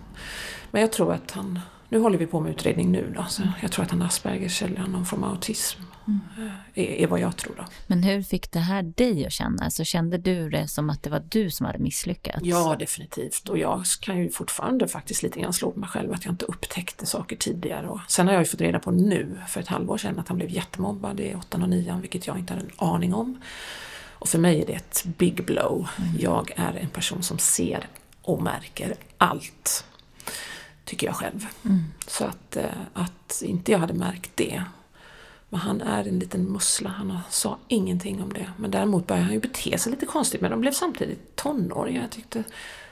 Men jag tror att han, nu håller vi på med utredning nu då, så jag tror att han har Aspergers eller någon form av autism. Mm. Är, är, vad jag tror då. Men hur fick det här dig att känna? Alltså, kände du det som att det var du som hade misslyckats? Ja, definitivt. Och jag kan ju fortfarande faktiskt lite grann slå på mig själv att jag inte upptäckte saker tidigare. Och sen har jag ju fått reda på nu, för ett halvår sedan, att han blev jättemobbad i åttan och nian, vilket jag inte hade en aning om. Och för mig är det ett big blow. Mm. Jag är en person som ser och märker allt. Tycker jag själv. Mm. Så att, eh, att inte jag hade märkt det men han är en liten mussla, han sa ingenting om det. Men däremot började han ju bete sig lite konstigt, men de blev samtidigt tonåringar. Jag tyckte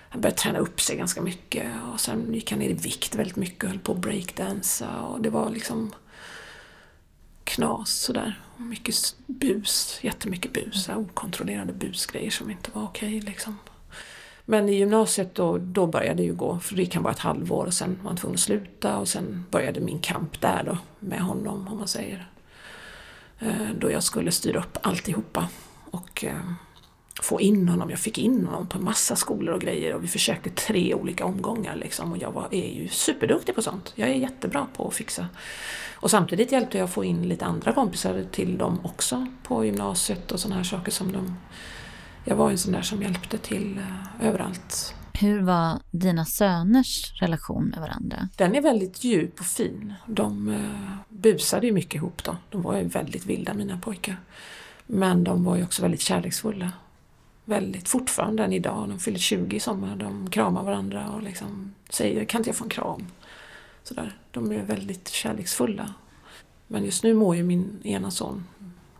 han började träna upp sig ganska mycket och sen gick han ner i vikt väldigt mycket och höll på att breakdansa och det var liksom knas sådär. Mycket bus, jättemycket bus, okontrollerade busgrejer som inte var okej liksom. Men i gymnasiet då, då började det ju gå, för det kan vara ett halvår och sen var han tvungen att sluta och sen började min kamp där då med honom om man säger. Eh, då jag skulle styra upp alltihopa och eh, få in honom. Jag fick in honom på massa skolor och grejer och vi försökte tre olika omgångar liksom och jag var, är ju superduktig på sånt. Jag är jättebra på att fixa. Och samtidigt hjälpte jag att få in lite andra kompisar till dem också på gymnasiet och sådana här saker som de... Jag var en sån där som hjälpte till uh, överallt. Hur var dina söners relation med varandra? Den är väldigt djup och fin. De uh, busade ju mycket ihop då. De var ju väldigt vilda mina pojkar. Men de var ju också väldigt kärleksfulla väldigt fortfarande än idag. De fyller 20 i sommar. De kramar varandra och liksom säger kan inte jag få en kram? Sådär. De är väldigt kärleksfulla. Men just nu mår ju min ena son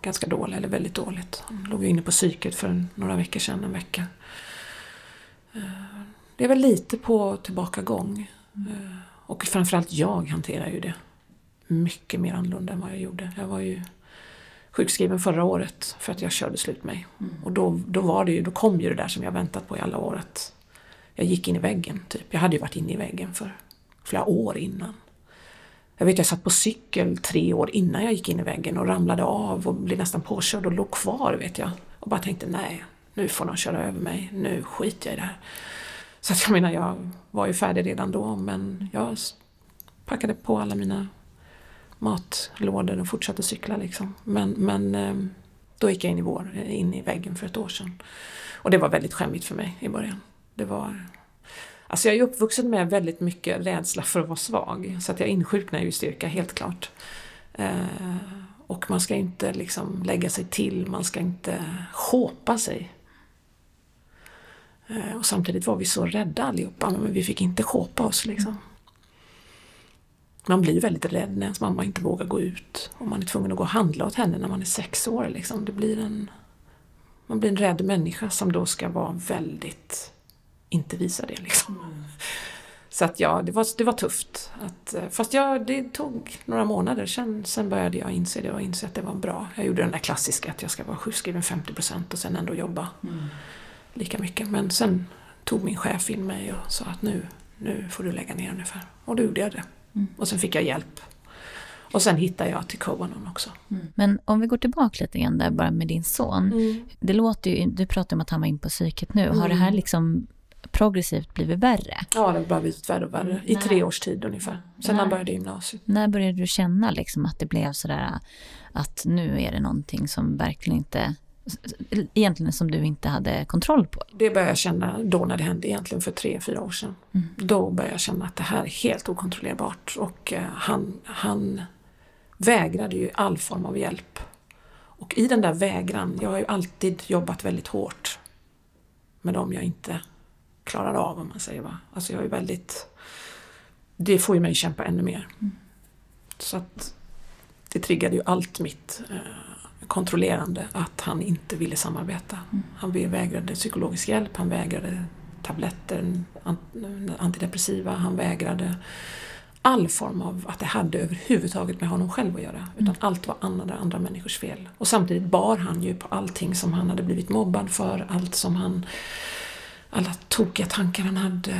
ganska dåligt, eller väldigt dåligt. Han låg inne på psyket för några veckor sedan, en vecka. Eh, det är väl lite på tillbakagång. Eh, och framförallt jag hanterar ju det mycket mer annorlunda än vad jag gjorde. Jag var ju sjukskriven förra året för att jag körde slut mig. Mm. Och då, då, var det ju, då kom ju det där som jag väntat på i alla år. Att jag gick in i väggen. Typ. Jag hade ju varit inne i väggen för flera år innan. Jag vet jag satt på cykel tre år innan jag gick in i väggen och ramlade av och blev nästan påkörd och låg kvar vet jag. Och bara tänkte nej, nu får de köra över mig, nu skiter jag i det här. Så att jag menar, jag var ju färdig redan då men jag packade på alla mina matlådor och fortsatte cykla liksom. Men, men eh, då gick jag in i, vår, eh, in i väggen för ett år sedan. Och det var väldigt skämmigt för mig i början. Det var... Alltså jag är uppvuxen med väldigt mycket rädsla för att vara svag. Så att jag insjuknar ju i styrka, helt klart. Eh, och man ska inte liksom lägga sig till, man ska inte håpa sig. Eh, och samtidigt var vi så rädda allihopa, men vi fick inte håpa oss liksom man blir väldigt rädd när ens mamma inte vågar gå ut. Och man är tvungen att gå och handla åt henne när man är sex år. Liksom. Det blir en, man blir en rädd människa som då ska vara väldigt, inte visa det liksom. Mm. Så att ja, det var, det var tufft. Att, fast jag, det tog några månader, sen, sen började jag inse det och inse att det var bra. Jag gjorde den där klassiska att jag ska vara sjukskriven 50% och sen ändå jobba mm. lika mycket. Men sen tog min chef in mig och sa att nu, nu får du lägga ner ungefär. Och då gjorde jag det. Mm. Och sen fick jag hjälp. Och sen hittade jag till Koanon också. Mm. Men om vi går tillbaka lite grann där bara med din son. Mm. Det låter ju, du pratar om att han var in på psyket nu. Har det här mm. liksom progressivt blivit värre? Ja, det har bara blivit värre och värre. I tre års tid ungefär. Sen han började gymnasiet. När började du känna liksom att det blev sådär att nu är det någonting som verkligen inte egentligen som du inte hade kontroll på? Det började jag känna då när det hände egentligen för tre, fyra år sedan. Mm. Då började jag känna att det här är helt okontrollerbart och eh, han, han vägrade ju all form av hjälp. Och i den där vägran, jag har ju alltid jobbat väldigt hårt med dem jag inte klarar av om man säger va. Alltså jag är väldigt, det får ju mig kämpa ännu mer. Mm. Så att det triggade ju allt mitt eh, kontrollerande att han inte ville samarbeta. Mm. Han vägrade psykologisk hjälp, han vägrade tabletter, antidepressiva, han vägrade all form av att det hade överhuvudtaget med honom själv att göra. Utan mm. allt var andra, andra människors fel. Och samtidigt bar han ju på allting som han hade blivit mobbad för, allt som han... Alla tokiga tankar han hade.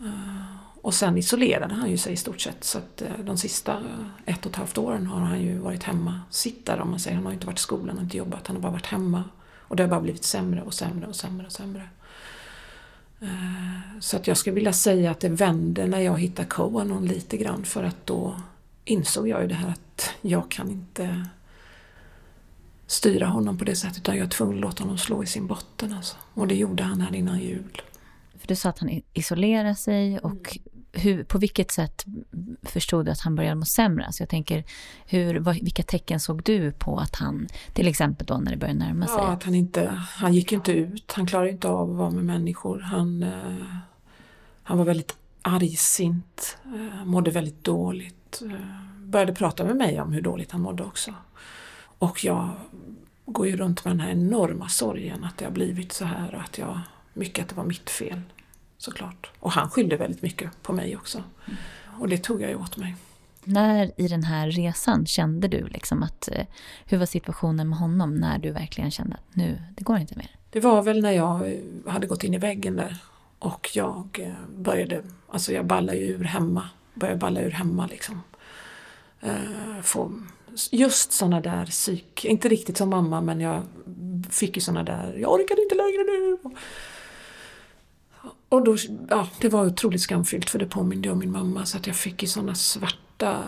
Eh, och sen isolerade han ju sig i stort sett så att eh, de sista eh, ett och ett halvt åren har han ju varit hemma sittare om man säger. Han har inte varit i skolan och inte jobbat, han har bara varit hemma. Och det har bara blivit sämre och sämre och sämre och sämre. Så att jag skulle vilja säga att det vände när jag hittade Coanon lite grann för att då insåg jag ju det här att jag kan inte styra honom på det sättet utan jag är tvungen att låta honom slå i sin botten. Alltså. Och det gjorde han här innan jul. För du sa att han isolerar sig och hur, på vilket sätt förstod du att han började må sämre? Alltså jag tänker, hur, vilka tecken såg du på att han, till exempel då när det började närma sig? Ja, att han inte, han gick inte ut, han klarade inte av att vara med människor. Han, eh, han var väldigt argsint, eh, mådde väldigt dåligt. Eh, började prata med mig om hur dåligt han mådde också. Och jag går ju runt med den här enorma sorgen att det har blivit så här och att jag, mycket att det var mitt fel såklart. Och han skyllde väldigt mycket på mig också. Och det tog jag ju åt mig. När i den här resan kände du liksom att, eh, hur var situationen med honom när du verkligen kände att nu, det går inte mer? Det var väl när jag hade gått in i väggen där och jag eh, började, alltså jag ballade ju ur hemma, började balla ur hemma liksom eh, få just sådana där psyk, inte riktigt som mamma men jag fick ju sådana där, jag orkar inte längre nu. Och då, ja, det var otroligt skamfyllt för det påminde om min mamma så att jag fick ju sådana svarta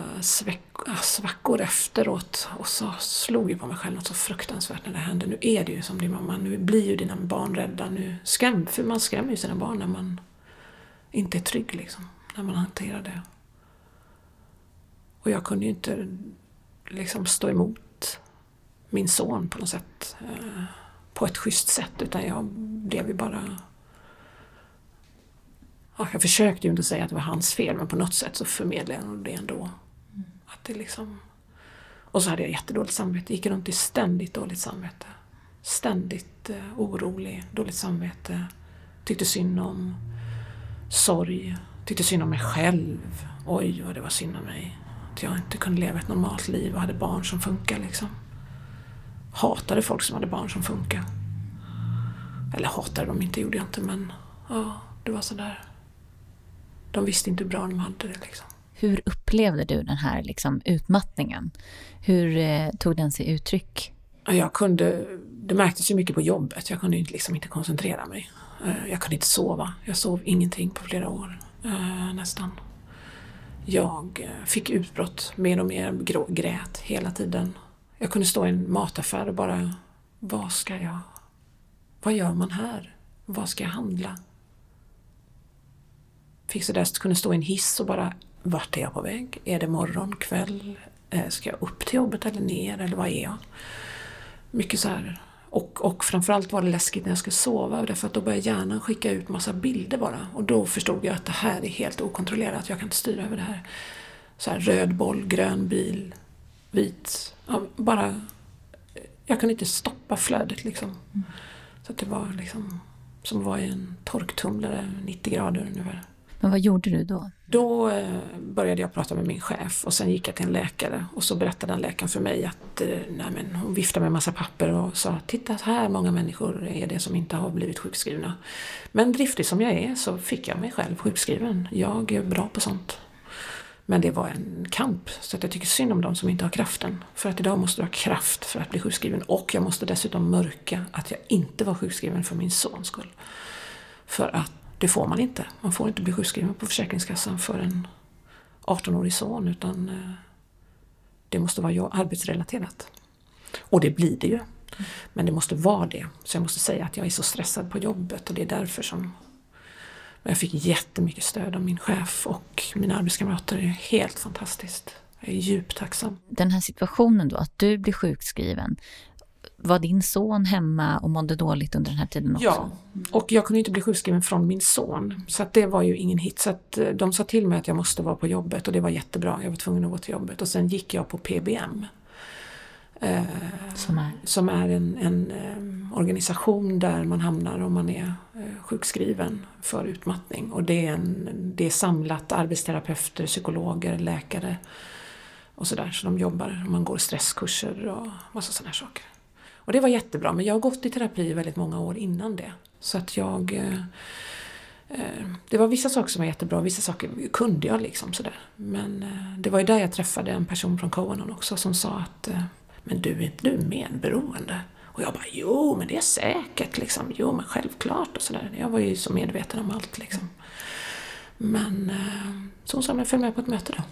ah, svackor efteråt och så slog jag på mig själv något så fruktansvärt när det hände. Nu är det ju som din mamma, nu blir ju dina barn rädda. Nu skräm, för man skrämmer ju sina barn när man inte är trygg liksom, när man hanterar det. Och jag kunde ju inte liksom stå emot min son på något sätt. Eh, på ett schysst sätt utan jag blev ju bara ja, jag försökte ju inte säga att det var hans fel men på något sätt så förmedlade jag det ändå. Mm. Att det liksom... Och så hade jag jättedåligt samvete, gick runt i ständigt dåligt samvete. Ständigt eh, orolig, dåligt samvete. Tyckte synd om sorg, tyckte synd om mig själv. Oj vad det var synd om mig. Att jag inte kunde leva ett normalt liv och hade barn som funkar liksom. Hatade folk som hade barn som funkar. Eller hatade dem inte, gjorde jag inte men ja, det var sådär de visste inte hur bra de hade det. Liksom. Hur upplevde du den här liksom, utmattningen? Hur eh, tog den sig uttryck? Jag kunde, det märktes ju mycket på jobbet. Jag kunde liksom inte koncentrera mig. Eh, jag kunde inte sova. Jag sov ingenting på flera år, eh, nästan. Jag eh, fick utbrott, mer och mer grå, grät hela tiden. Jag kunde stå i en mataffär och bara, vad ska jag, vad gör man här? Vad ska jag handla? fick så där, kunde stå i en hiss och bara, vart är jag på väg? Är det morgon, kväll? Eh, ska jag upp till jobbet eller ner eller vad är jag? Mycket så här. Och, och framförallt var det läskigt när jag skulle sova därför att då började hjärnan skicka ut massa bilder bara. Och då förstod jag att det här är helt okontrollerat, jag kan inte styra över det här. Så här röd boll, grön bil, vit. Ja, bara, jag kunde inte stoppa flödet liksom. Mm. Så att det var liksom som vara i en torktumlare, 90 grader ungefär. Men vad gjorde du då? Då eh, började jag prata med min chef och sen gick jag till en läkare och så berättade den läkaren för mig att eh, nej men, hon viftade med en massa papper och sa titta här många människor är det som inte har blivit sjukskrivna. Men driftig som jag är så fick jag mig själv sjukskriven. Jag är bra på sånt. Men det var en kamp, så att jag tycker synd om de som inte har kraften. För att idag måste du ha kraft för att bli sjukskriven och jag måste dessutom mörka att jag inte var sjukskriven för min sons skull. För att det får man inte. Man får inte bli sjukskriven på Försäkringskassan för en 18-årig son utan eh, det måste vara arbetsrelaterat. Och det blir det ju. Men det måste vara det. Så jag måste säga att jag är så stressad på jobbet och det är därför som jag fick jättemycket stöd av min chef och mina arbetskamrater. Det är helt fantastiskt. Jag är djupt tacksam. Den här situationen då, att du blir sjukskriven, var din son hemma och mådde dåligt under den här tiden också? Ja, och jag kunde inte bli sjukskriven från min son. Så det var ju ingen hit. Så eh, de sa till mig att jag måste vara på jobbet och det var jättebra. Jag var tvungen att gå till jobbet. Och sen gick jag på PBM. Eh, som är? Som är en, en eh, organisation där man hamnar om man är eh, sjukskriven för utmattning. Och det är, en, det är samlat arbetsterapeuter, psykologer, läkare och sådär. Så de jobbar, man går stresskurser och massa sådana här saker. Och det var jättebra, men jag har gått i terapi väldigt många år innan det. Så att jag... Eh, eh, det var vissa saker som var jättebra, vissa saker kunde jag liksom sådär. Men eh, det var ju där jag träffade en person från Cohen också som sa att eh, Men du, är inte du medberoende? Och jag bara, jo men det är säkert liksom. Jo men självklart och sådär. Jag var ju så medveten om allt liksom. Men eh, så hon sa, men följ med på ett möte då.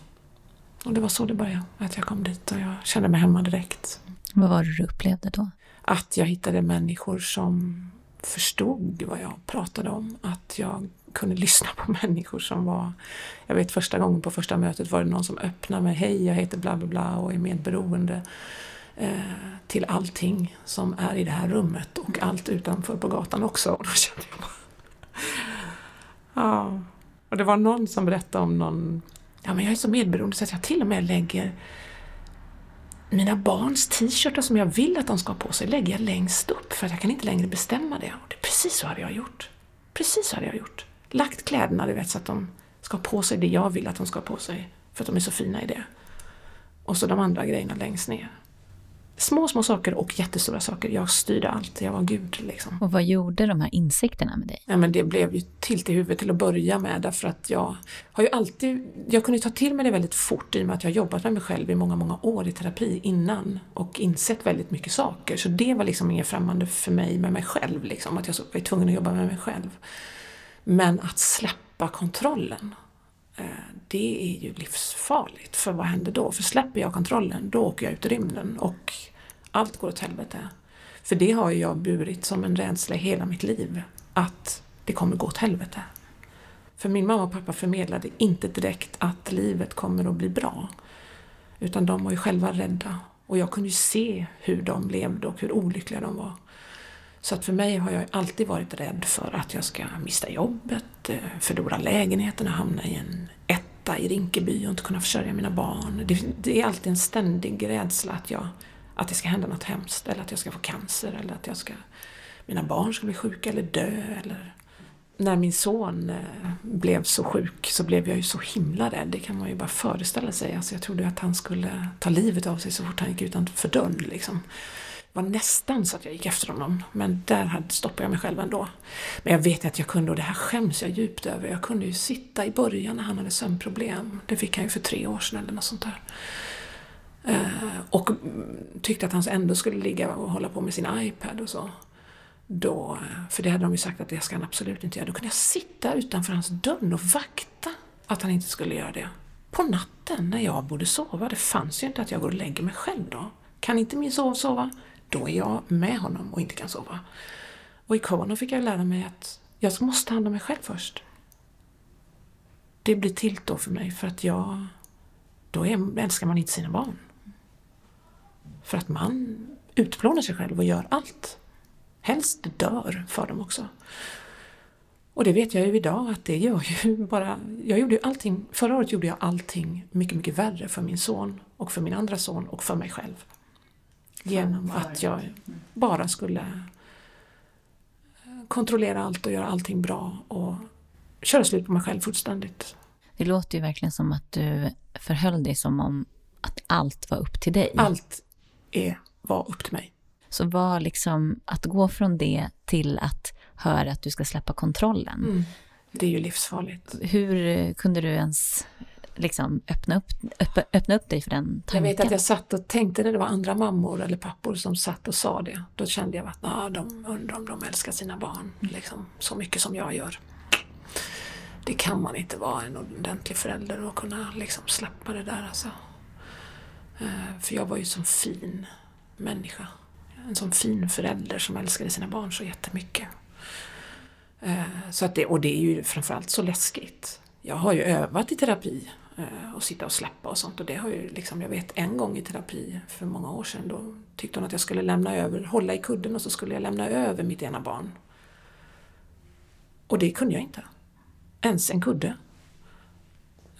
Och det var så det började, att jag kom dit och jag kände mig hemma direkt. Vad var det du upplevde då? Att jag hittade människor som förstod vad jag pratade om. Att jag kunde lyssna på människor som var... Jag vet första gången på första mötet var det någon som öppnade mig. Hej, jag heter bla bla bla och är medberoende. Eh, till allting som är i det här rummet och allt utanför på gatan också. Och då kände jag bara... ja. Och det var någon som berättade om någon... Ja, men jag är så medberoende så att jag till och med lägger mina barns t-shirtar som jag vill att de ska ha på sig lägger jag längst upp för att jag kan inte längre bestämma det. Och det precis så hade jag gjort. Precis så hade jag gjort. Lagt kläderna du vet, så att de ska ha på sig det jag vill att de ska ha på sig. För att de är så fina i det. Och så de andra grejerna längst ner. Små, små saker och jättestora saker. Jag styrde allt, jag var Gud liksom. Och vad gjorde de här insikterna med dig? Ja, men det blev ju tilt i huvudet till att börja med därför att jag har ju alltid, jag kunde ta till mig det väldigt fort i och med att jag jobbat med mig själv i många, många år i terapi innan och insett väldigt mycket saker. Så det var liksom inget främmande för mig med mig själv, liksom, att jag var tvungen att jobba med mig själv. Men att släppa kontrollen, Eh, det är ju livsfarligt. För vad händer då? För släpper jag kontrollen, då åker jag ut i rymden och allt går åt helvete. För det har jag burit som en rädsla hela mitt liv, att det kommer gå åt helvete. För min mamma och pappa förmedlade inte direkt att livet kommer att bli bra. Utan de var ju själva rädda. Och jag kunde ju se hur de levde och hur olyckliga de var. Så att för mig har jag alltid varit rädd för att jag ska mista jobbet, eh, förlora lägenheten och hamna i en etta i Rinkeby och inte kunna försörja mina barn. Det, det är alltid en ständig rädsla att jag att det ska hända något hemskt eller att jag ska få cancer eller att jag ska, mina barn ska bli sjuka eller dö. Eller... När min son eh, blev så sjuk så blev jag ju så himla rädd. Det kan man ju bara föreställa sig. Alltså jag trodde att han skulle ta livet av sig så fort han gick utanför dörren. Liksom. Det var nästan så att jag gick efter honom, men där stoppade jag mig själv ändå. Men jag vet att jag kunde, och det här skäms jag djupt över, jag kunde ju sitta i början när han hade sömnproblem. Det fick han ju för tre år sedan eller något sånt där. Eh, och mm, tyckte att han ändå skulle ligga och hålla på med sin iPad och så. Då, eh, för det hade de ju sagt att det ska han absolut inte göra. Då kunde jag sitta utanför hans dörr och vakta att han inte skulle göra det. På natten när jag borde sova. Det fanns ju inte att jag går och lägger mig själv då. Kan inte min sov sova, då är jag med honom och inte kan sova. Och i Kono fick jag lära mig att jag måste ta hand om mig själv först. Det blir tilt då för mig för att jag, då älskar man inte sina barn. För att man utplånar sig själv och gör allt. Helst dör för dem också. Och det vet jag ju idag att det gör ju bara... Jag gjorde ju allting, förra året gjorde jag allting mycket, mycket värre för min son och för min andra son och för mig själv. Genom att jag bara skulle kontrollera allt och göra allting bra och köra slut på mig själv fullständigt. Det låter ju verkligen som att du förhöll dig som om att allt var upp till dig. Allt är, var upp till mig. Så var liksom att gå från det till att höra att du ska släppa kontrollen. Mm. Det är ju livsfarligt. Hur kunde du ens liksom öppna upp, öppna, öppna upp dig för den tanken? Jag vet att jag satt och tänkte när det var andra mammor eller pappor som satt och sa det. Då kände jag att nah, de undrar om de älskar sina barn liksom, så mycket som jag gör. Det kan man inte vara en ordentlig förälder och kunna liksom släppa det där. Alltså. Eh, för jag var ju som fin människa. En sån fin förälder som älskade sina barn så jättemycket. Eh, så att det, och det är ju framförallt så läskigt. Jag har ju övat i terapi Eh, och sitta och släppa och sånt och det har ju liksom, jag vet en gång i terapi för många år sedan då tyckte hon att jag skulle lämna över, hålla i kudden och så skulle jag lämna över mitt ena barn. Och det kunde jag inte. Ens en kudde.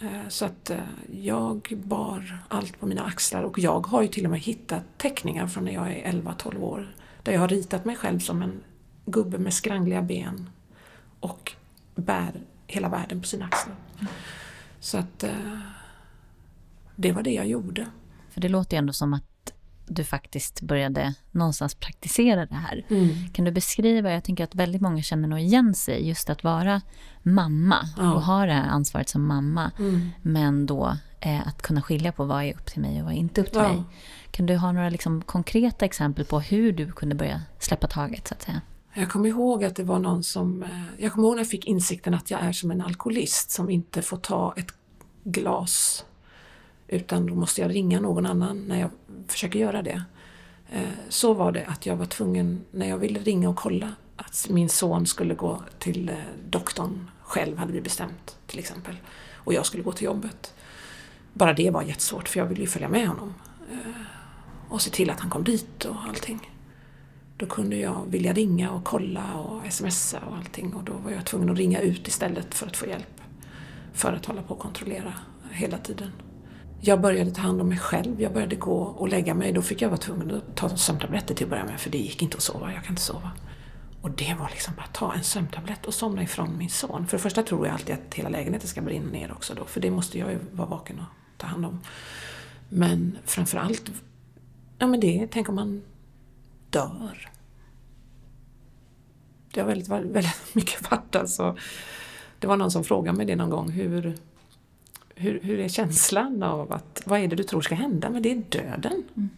Eh, så att eh, jag bar allt på mina axlar och jag har ju till och med hittat teckningar från när jag är 11-12 år där jag har ritat mig själv som en gubbe med skrangliga ben och bär hela världen på sina axlar. Så att eh, det var det jag gjorde. För det låter ju ändå som att du faktiskt började någonstans praktisera det här. Mm. Kan du beskriva, jag tänker att väldigt många känner nog igen sig, just att vara mamma ja. och ha det här ansvaret som mamma. Mm. Men då eh, att kunna skilja på vad är upp till mig och vad är inte upp till ja. mig. Kan du ha några liksom, konkreta exempel på hur du kunde börja släppa taget så att säga? Jag kommer ihåg att det var någon som, eh, jag kommer ihåg när jag fick insikten att jag är som en alkoholist som inte får ta ett glas utan då måste jag ringa någon annan när jag försöker göra det. Eh, så var det att jag var tvungen, när jag ville ringa och kolla att min son skulle gå till eh, doktorn själv, hade vi bestämt till exempel. Och jag skulle gå till jobbet. Bara det var jättesvårt för jag ville ju följa med honom. Och se till att han kom dit och allting. Då kunde jag vilja ringa och kolla och smsa och allting och då var jag tvungen att ringa ut istället för att få hjälp. För att hålla på och kontrollera hela tiden. Jag började ta hand om mig själv. Jag började gå och lägga mig. Då fick jag vara tvungen att ta sömntabletter till att börja med för det gick inte att sova. Jag kan inte sova. Och det var liksom bara ta en sömntablett och somna ifrån min son. För det första tror jag alltid att hela lägenheten ska brinna ner också då. För det måste jag ju vara vaken och ta hand om. Men framförallt Ja men det, tänk om man dör. Det har väldigt, väldigt mycket varit alltså. Det var någon som frågade mig det någon gång. Hur, hur, hur är känslan av att, vad är det du tror ska hända? Men det är döden. Mm.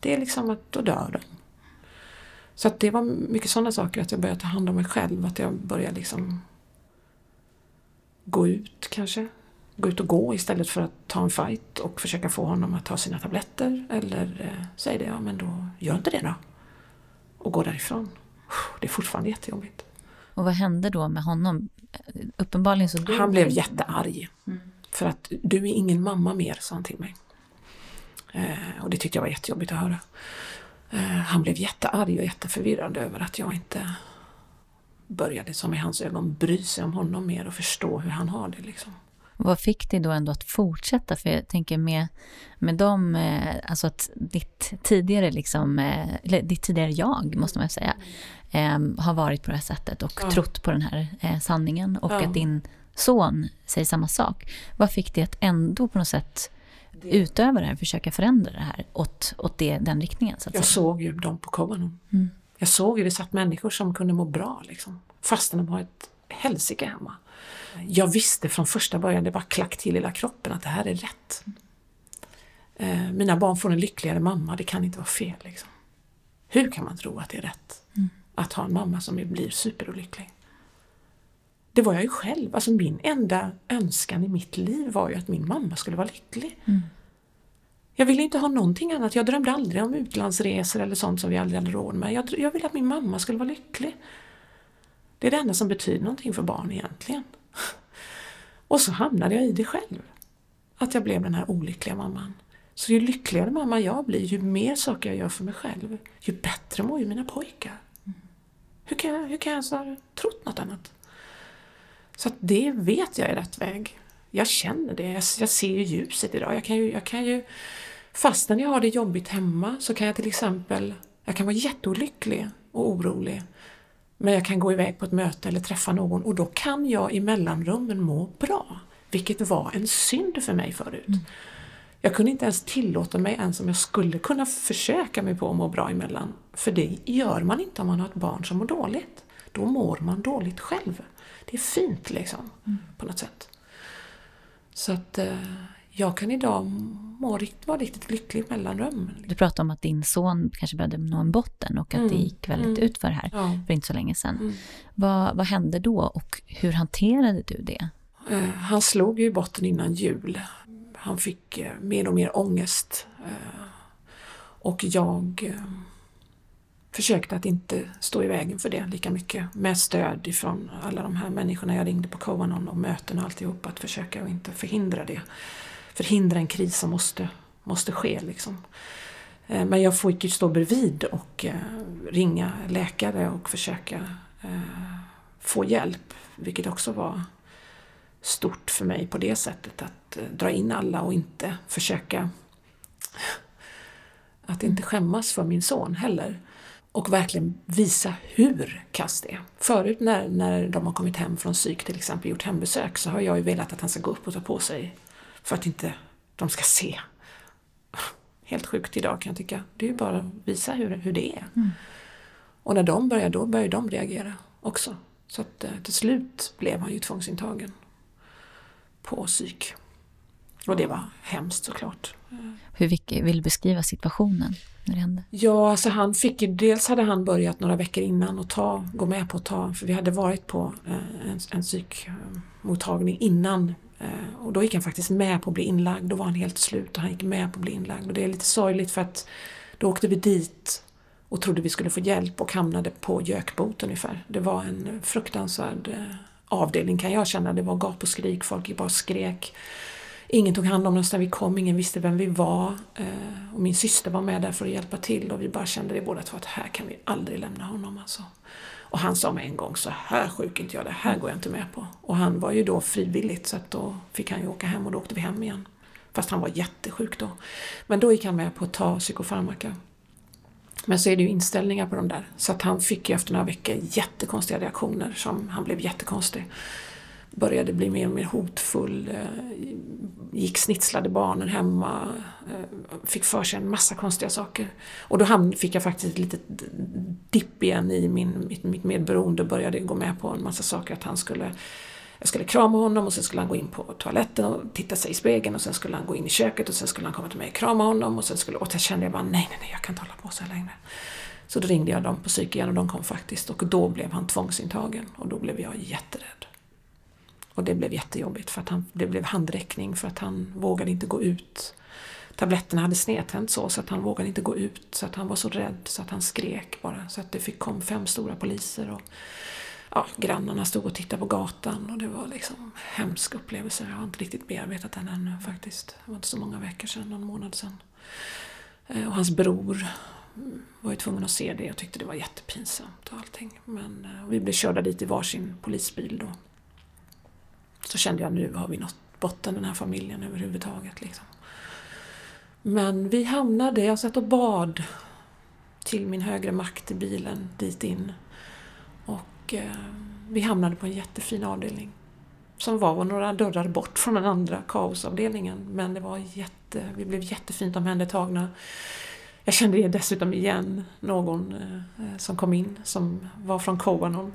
Det är liksom att då dör de. Så att det var mycket sådana saker, att jag började ta hand om mig själv, att jag började liksom gå ut kanske. Gå ut och gå istället för att ta en fight och försöka få honom att ta sina tabletter. Eller eh, säg det, ja men då gör inte det då. Och gå därifrån. Det är fortfarande jättejobbigt. Och vad hände då med honom? Uppenbarligen så Han blev jättearg. Mm. För att du är ingen mamma mer, sa han till mig. Eh, och det tyckte jag var jättejobbigt att höra. Eh, han blev jättearg och jätteförvirrad över att jag inte började, som i hans ögon, bry sig om honom mer och förstå hur han har det. Liksom. Vad fick dig då ändå att fortsätta? För jag tänker med, med dem, eh, alltså att ditt tidigare, liksom, eh, eller ditt tidigare jag, måste man säga, har varit på det här sättet och ja. trott på den här sanningen och ja. att din son säger samma sak. Vad fick dig att ändå på något sätt utöva det här, försöka förändra det här åt, åt det, den riktningen? Så att jag säga. såg ju dem på Kovanon. Mm. Jag såg ju det satt människor som kunde må bra liksom, fastän de har ett helsike hemma. Jag visste från första början, det var klack till hela kroppen, att det här är rätt. Eh, mina barn får en lyckligare mamma, det kan inte vara fel. Liksom. Hur kan man tro att det är rätt? Mm. Att ha en mamma som blir superolycklig. Det var jag ju själv. Alltså min enda önskan i mitt liv var ju att min mamma skulle vara lycklig. Mm. Jag ville inte ha någonting annat. Jag drömde aldrig om utlandsresor eller sånt som vi aldrig hade råd med. Jag, jag ville att min mamma skulle vara lycklig. Det är det enda som betyder någonting för barn egentligen. Och så hamnade jag i det själv. Att jag blev den här olyckliga mamman. Så ju lyckligare mamma jag blir, ju mer saker jag gör för mig själv, ju bättre mår ju mina pojkar. Hur kan jag, hur kan jag ens ha trott något annat? Så det vet jag är rätt väg. Jag känner det, jag, jag ser ju ljuset idag. Jag kan ju, jag kan ju, fastän jag har det jobbigt hemma så kan jag till exempel, jag kan vara jätteolycklig och orolig. Men jag kan gå iväg på ett möte eller träffa någon och då kan jag i mellanrummen må bra. Vilket var en synd för mig förut. Mm. Jag kunde inte ens tillåta mig ens om jag skulle kunna försöka mig på att må bra emellan. För det gör man inte om man har ett barn som mår dåligt. Då mår man dåligt själv. Det är fint liksom, mm. på något sätt. Så att eh, jag kan idag må, vara riktigt lycklig i mellanrum. Du pratade om att din son kanske behövde nå en botten och att mm. det gick väldigt mm. utför här ja. för inte så länge sedan. Mm. Vad, vad hände då och hur hanterade du det? Eh, han slog ju botten innan jul. Han fick eh, mer och mer ångest. Eh, och jag försökte att inte stå i vägen för det lika mycket med stöd ifrån alla de här människorna jag ringde på Kovanon och möten och alltihop att försöka att inte förhindra det. Förhindra en kris som måste, måste ske liksom. Eh, men jag fick ju stå bredvid och eh, ringa läkare och försöka eh, få hjälp, vilket också var stort för mig på det sättet att dra in alla och inte försöka att inte skämmas för min son heller och verkligen visa hur kast det är. Förut när, när de har kommit hem från psyk till exempel, gjort hembesök, så har jag ju velat att han ska gå upp och ta på sig för att inte de ska se. Helt sjukt idag kan jag tycka. Det är ju bara att visa hur, hur det är. Mm. Och när de börjar, då börjar de reagera också. Så att eh, till slut blev han ju tvångsintagen på psyk. Och det var hemskt såklart. Hur vill du beskriva situationen? när det hände? Ja, alltså han fick ju, dels hade han börjat några veckor innan och ta, gå med på att ta, för vi hade varit på eh, en, en psykmottagning innan Eh, och då gick han faktiskt med på att bli inlagd. Då var han helt slut och han gick med på att bli inlagd. Och det är lite sorgligt för att då åkte vi dit och trodde vi skulle få hjälp och hamnade på gökbot ungefär. Det var en fruktansvärd eh, avdelning kan jag känna. Det var gap och skrik, folk bara skrek. Ingen tog hand om oss när vi kom, ingen visste vem vi var. Eh, och min syster var med där för att hjälpa till och vi bara kände det båda två att här kan vi aldrig lämna honom alltså. Och han sa med en gång så här sjuk inte jag, det här går jag inte med på. Och han var ju då frivilligt så att då fick han ju åka hem och då åkte vi hem igen. Fast han var jättesjuk då. Men då gick han med på att ta psykofarmaka. Men så är det ju inställningar på de där. Så att han fick ju efter några veckor jättekonstiga reaktioner som han blev jättekonstig började bli mer och mer hotfull. Eh, gick snitslade barnen hemma. Eh, fick för sig en massa konstiga saker. Och då fick jag faktiskt ett litet dipp igen i min, mitt, mitt medberoende och började gå med på en massa saker. Att han skulle, jag skulle krama honom och sen skulle han gå in på toaletten och titta sig i spegeln och sen skulle han gå in i köket och sen skulle han komma till mig och krama honom och sen skulle, och sen kände jag bara nej, nej, nej, jag kan inte hålla på så här längre. Så då ringde jag dem på psyk igen och de kom faktiskt och då blev han tvångsintagen och då blev jag jätterädd. Och det blev jättejobbigt för att han, det blev handräckning för att han vågade inte gå ut. Tabletterna hade snedtänt så, så att han vågade inte gå ut. Så att han var så rädd så att han skrek bara. Så att det fick kom fem stora poliser och ja, grannarna stod och tittade på gatan och det var liksom en hemsk upplevelse. Jag har inte riktigt bearbetat den ännu faktiskt. Det var inte så många veckor sedan, någon månad sedan. Eh, och hans bror var ju tvungen att se det och tyckte det var jättepinsamt och allting. Men eh, vi blev körda dit i varsin polisbil då. Så kände jag nu har vi nått botten den här familjen överhuvudtaget. Liksom. Men vi hamnade, jag satt och bad till min högre makt i bilen dit in. Och eh, vi hamnade på en jättefin avdelning. Som var några dörrar bort från den andra kaosavdelningen. Men det var jätte, vi blev jättefint omhändertagna. Jag kände dessutom igen någon eh, som kom in som var från Kobanon.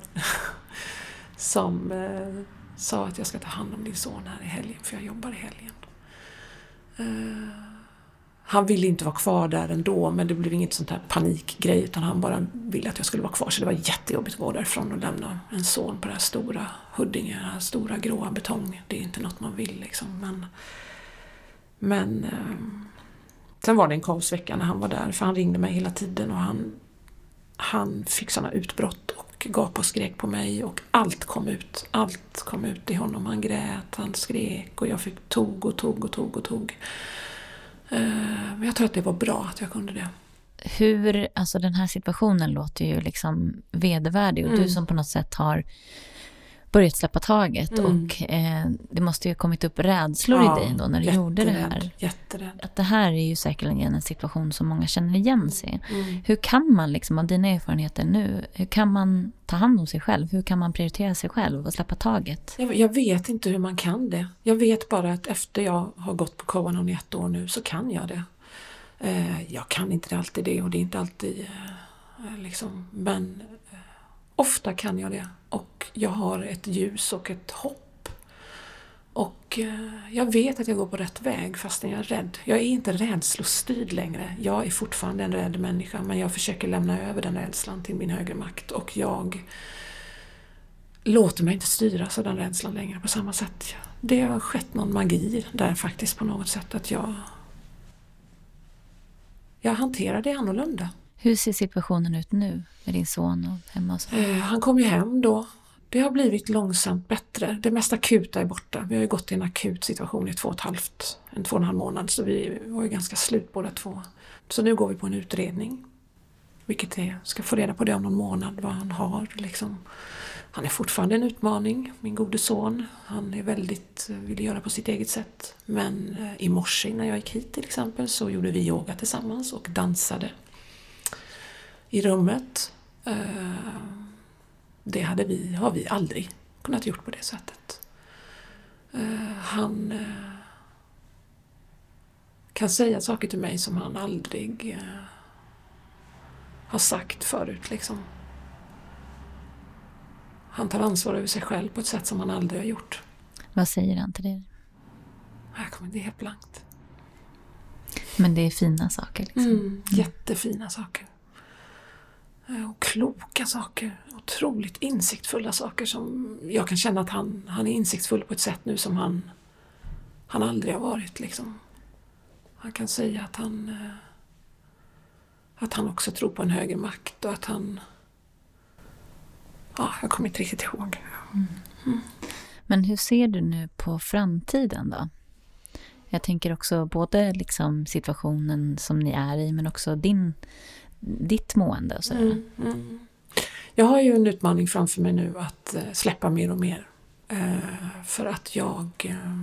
som eh, sa att jag ska ta hand om din son här i helgen för jag jobbar i helgen. Eh, han ville inte vara kvar där ändå men det blev inget sånt här panikgrej utan han bara ville att jag skulle vara kvar så det var jättejobbigt att gå därifrån och lämna en son på det här stora Huddinge, den här stora gråa betong. Det är inte något man vill liksom men men eh, sen var det en kaosvecka när han var där för han ringde mig hela tiden och han han fick sådana utbrott och gapade och skrek på mig och allt kom ut. Allt kom ut i honom. Han grät, han skrek och jag fick tog och tog och tog och tog. Eh, Men jag tror att det var bra att jag kunde det. Hur, alltså den här situationen låter ju liksom vedervärdig och Mm. du som på något sätt har börjat släppa taget Mm. och eh, det måste ju ha kommit upp rädslor Ja, i dig då när du gjorde det jätterädd, här. Jätterädd. Att det här är ju säkerligen en situation som många känner igen sig i. Mm. Hur kan man, liksom, av dina erfarenheter nu, hur kan man ta hand om sig själv? Hur kan man prioritera sig själv och släppa taget? Jag, jag vet inte hur man kan det. Jag vet bara att efter jag har gått på Kobanon i ett år nu så kan jag det. Eh, jag kan inte alltid det och det är inte alltid eh, liksom, men eh, ofta kan jag det. Och jag har ett ljus och ett hopp. Och eh, jag vet att jag går på rätt väg fastän jag är rädd. Jag är inte rädslostyrd längre. Jag är fortfarande en rädd människa men jag försöker lämna över den rädslan till min högre makt och jag låter mig inte styras av den rädslan längre på samma sätt. Det har skett någon magi där faktiskt på något sätt att jag jag hanterar det annorlunda. Hur ser situationen ut nu med din son och hemma hos? Eh, han kom ju hem då. Det har blivit långsamt bättre. Det mest akuta är borta. Vi har ju gått i en akut situation i två och ett halvt, en två och en halv månad så vi var ju ganska slut båda två. Så nu går vi på en utredning. Vilket är, ska få reda på det om någon månad, vad han har liksom. Han är fortfarande en utmaning, min gode son. Han är väldigt, eh, vill göra på sitt eget sätt. Men eh, i morse innan jag gick hit till exempel så gjorde vi yoga tillsammans och dansade i rummet. Eh, Det hade vi, har vi aldrig kunnat gjort på det sättet. Eh, Han eh, kan säga saker till mig som han aldrig har sagt förut. Liksom. Han tar ansvar över sig själv på ett sätt som han aldrig har gjort. Vad säger han till dig? Här kommer det helt blankt. Men det är fina saker. Liksom. Mm, jättefina saker. Och kloka saker. Otroligt insiktsfulla saker som jag kan känna att han, han är insiktsfull på ett sätt nu som han, han aldrig har varit. Liksom. Han kan säga att han, eh, att han också tror på en högre makt och att han... Ja, jag kommer inte riktigt ihåg. Mm. Men hur ser du nu på framtiden då? Jag tänker också både liksom situationen som ni är i men också din, ditt mående och sådär. Mm, mm. Jag har ju en utmaning framför mig nu att eh, släppa mer och mer. Eh, för att jag eh,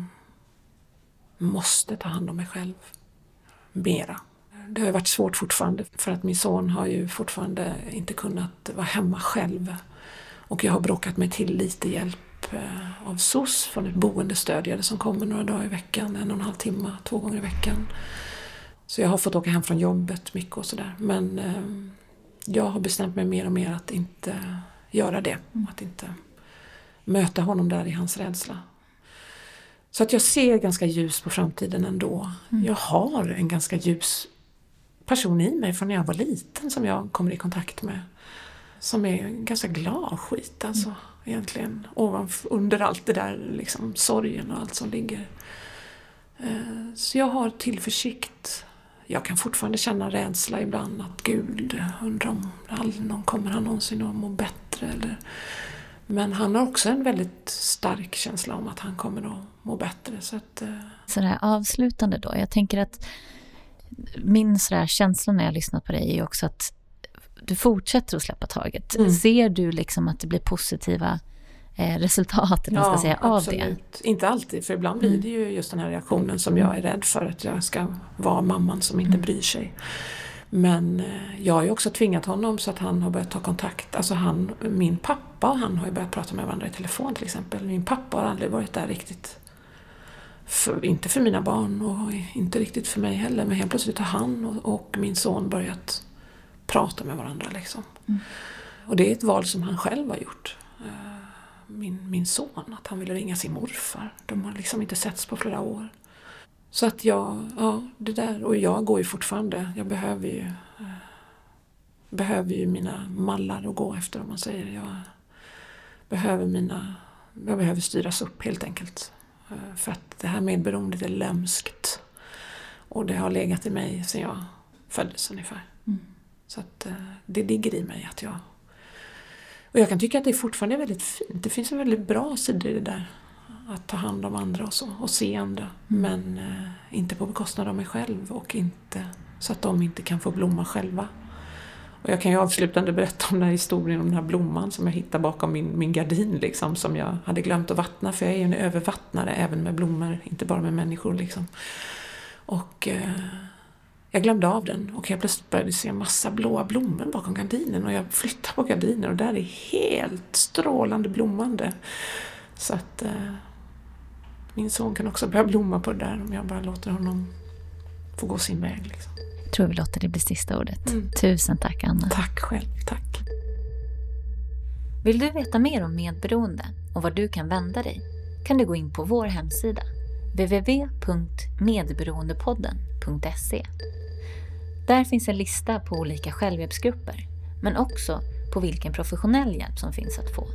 måste ta hand om mig själv mera. Det har ju varit svårt fortfarande för att min son har ju fortfarande inte kunnat vara hemma själv. Och jag har bråkat mig till lite hjälp av SOS från ett boendestödjare som kommer några dagar i veckan, en och en halv timme, två gånger i veckan. Så jag har fått åka hem från jobbet mycket och sådär. Men eh, jag har bestämt mig mer och mer att inte göra det. Mm. Att inte möta honom där i hans rädsla. Så att jag ser ganska ljus på framtiden ändå. Mm. Jag har en ganska ljus person i mig från när jag var liten som jag kommer i kontakt med. Som är ganska glad skit alltså egentligen. Ovanf- under allt det där liksom sorgen och allt som ligger. Eh, Så jag har tillförsikt. Jag kan fortfarande känna rädsla ibland att gud, undrar om någon kommer han någonsin att må bättre eller men han har också en väldigt stark känsla om att han kommer att må bättre. Så att, eh, här avslutande då. Jag tänker att min sådär känsla när jag lyssnat på dig är också att du fortsätter att släppa taget. Mm. Ser du liksom att det blir positiva eh, resultat eller vad man ska säga, av det? absolut. Inte alltid, för ibland blir Mm. det ju just den här reaktionen som jag är rädd för att jag ska vara mamman som inte Mm. bryr sig. Men eh, jag har ju också tvingat honom så att han har börjat ta kontakt. Alltså han, min pappa och han har ju börjat prata med varandra i telefon till exempel. Min pappa har aldrig varit där riktigt. För, inte för mina barn och inte riktigt för mig heller. Men helt plötsligt har han och, och min son börjat prata med varandra. Liksom. Mm. Och det är ett val som han själv har gjort. Min, min son, att han ville ringa sin morfar. De har liksom inte setts på flera år. Så att jag, ja det där. Och jag går ju fortfarande, jag behöver ju eh, behöver ju mina mallar att gå efter om man säger. Jag behöver mina, jag behöver styras upp helt enkelt. Eh, För att det här medberoendet är lömskt. Och det har legat i mig sedan jag föddes ungefär. Mm. Så att eh, det ligger i mig att jag... Och jag kan tycka att det fortfarande är väldigt fint. Det finns en väldigt bra sida i det där. Att ta hand om andra och så, och se andra. Men eh, inte på bekostnad av mig själv och inte så att de inte kan få blomma själva. Och jag kan ju avslutande berätta om den här historien om den här blomman som jag hittade bakom min, min gardin liksom, som jag hade glömt att vattna för jag är ju en övervattnare även med blommor, inte bara med människor liksom. Och eh, jag glömde av den och jag plötsligt började se en massa blåa blommor bakom gardinen och jag flyttade på gardinen och där är helt strålande blommande. Så att eh, min son kan också börja blomma på det där om jag bara låter honom få gå sin väg. Liksom. Jag tror vi låter det bli sista ordet. Mm. Tusen tack Anna. Tack själv, tack. Vill du veta mer om medberoende och var du kan vända dig kan du gå in på vår hemsida www.medberoendepodden.se. Där finns en lista på olika självhjälpsgrupper men också på vilken professionell hjälp som finns att få.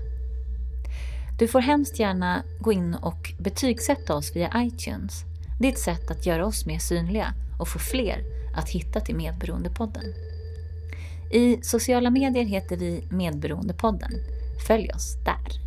Du får hemskt gärna gå in och betygsätta oss via iTunes. Det är ett sätt att göra oss mer synliga och få fler att hitta till Medberoendepodden. I sociala medier heter vi Medberoendepodden. Följ oss där.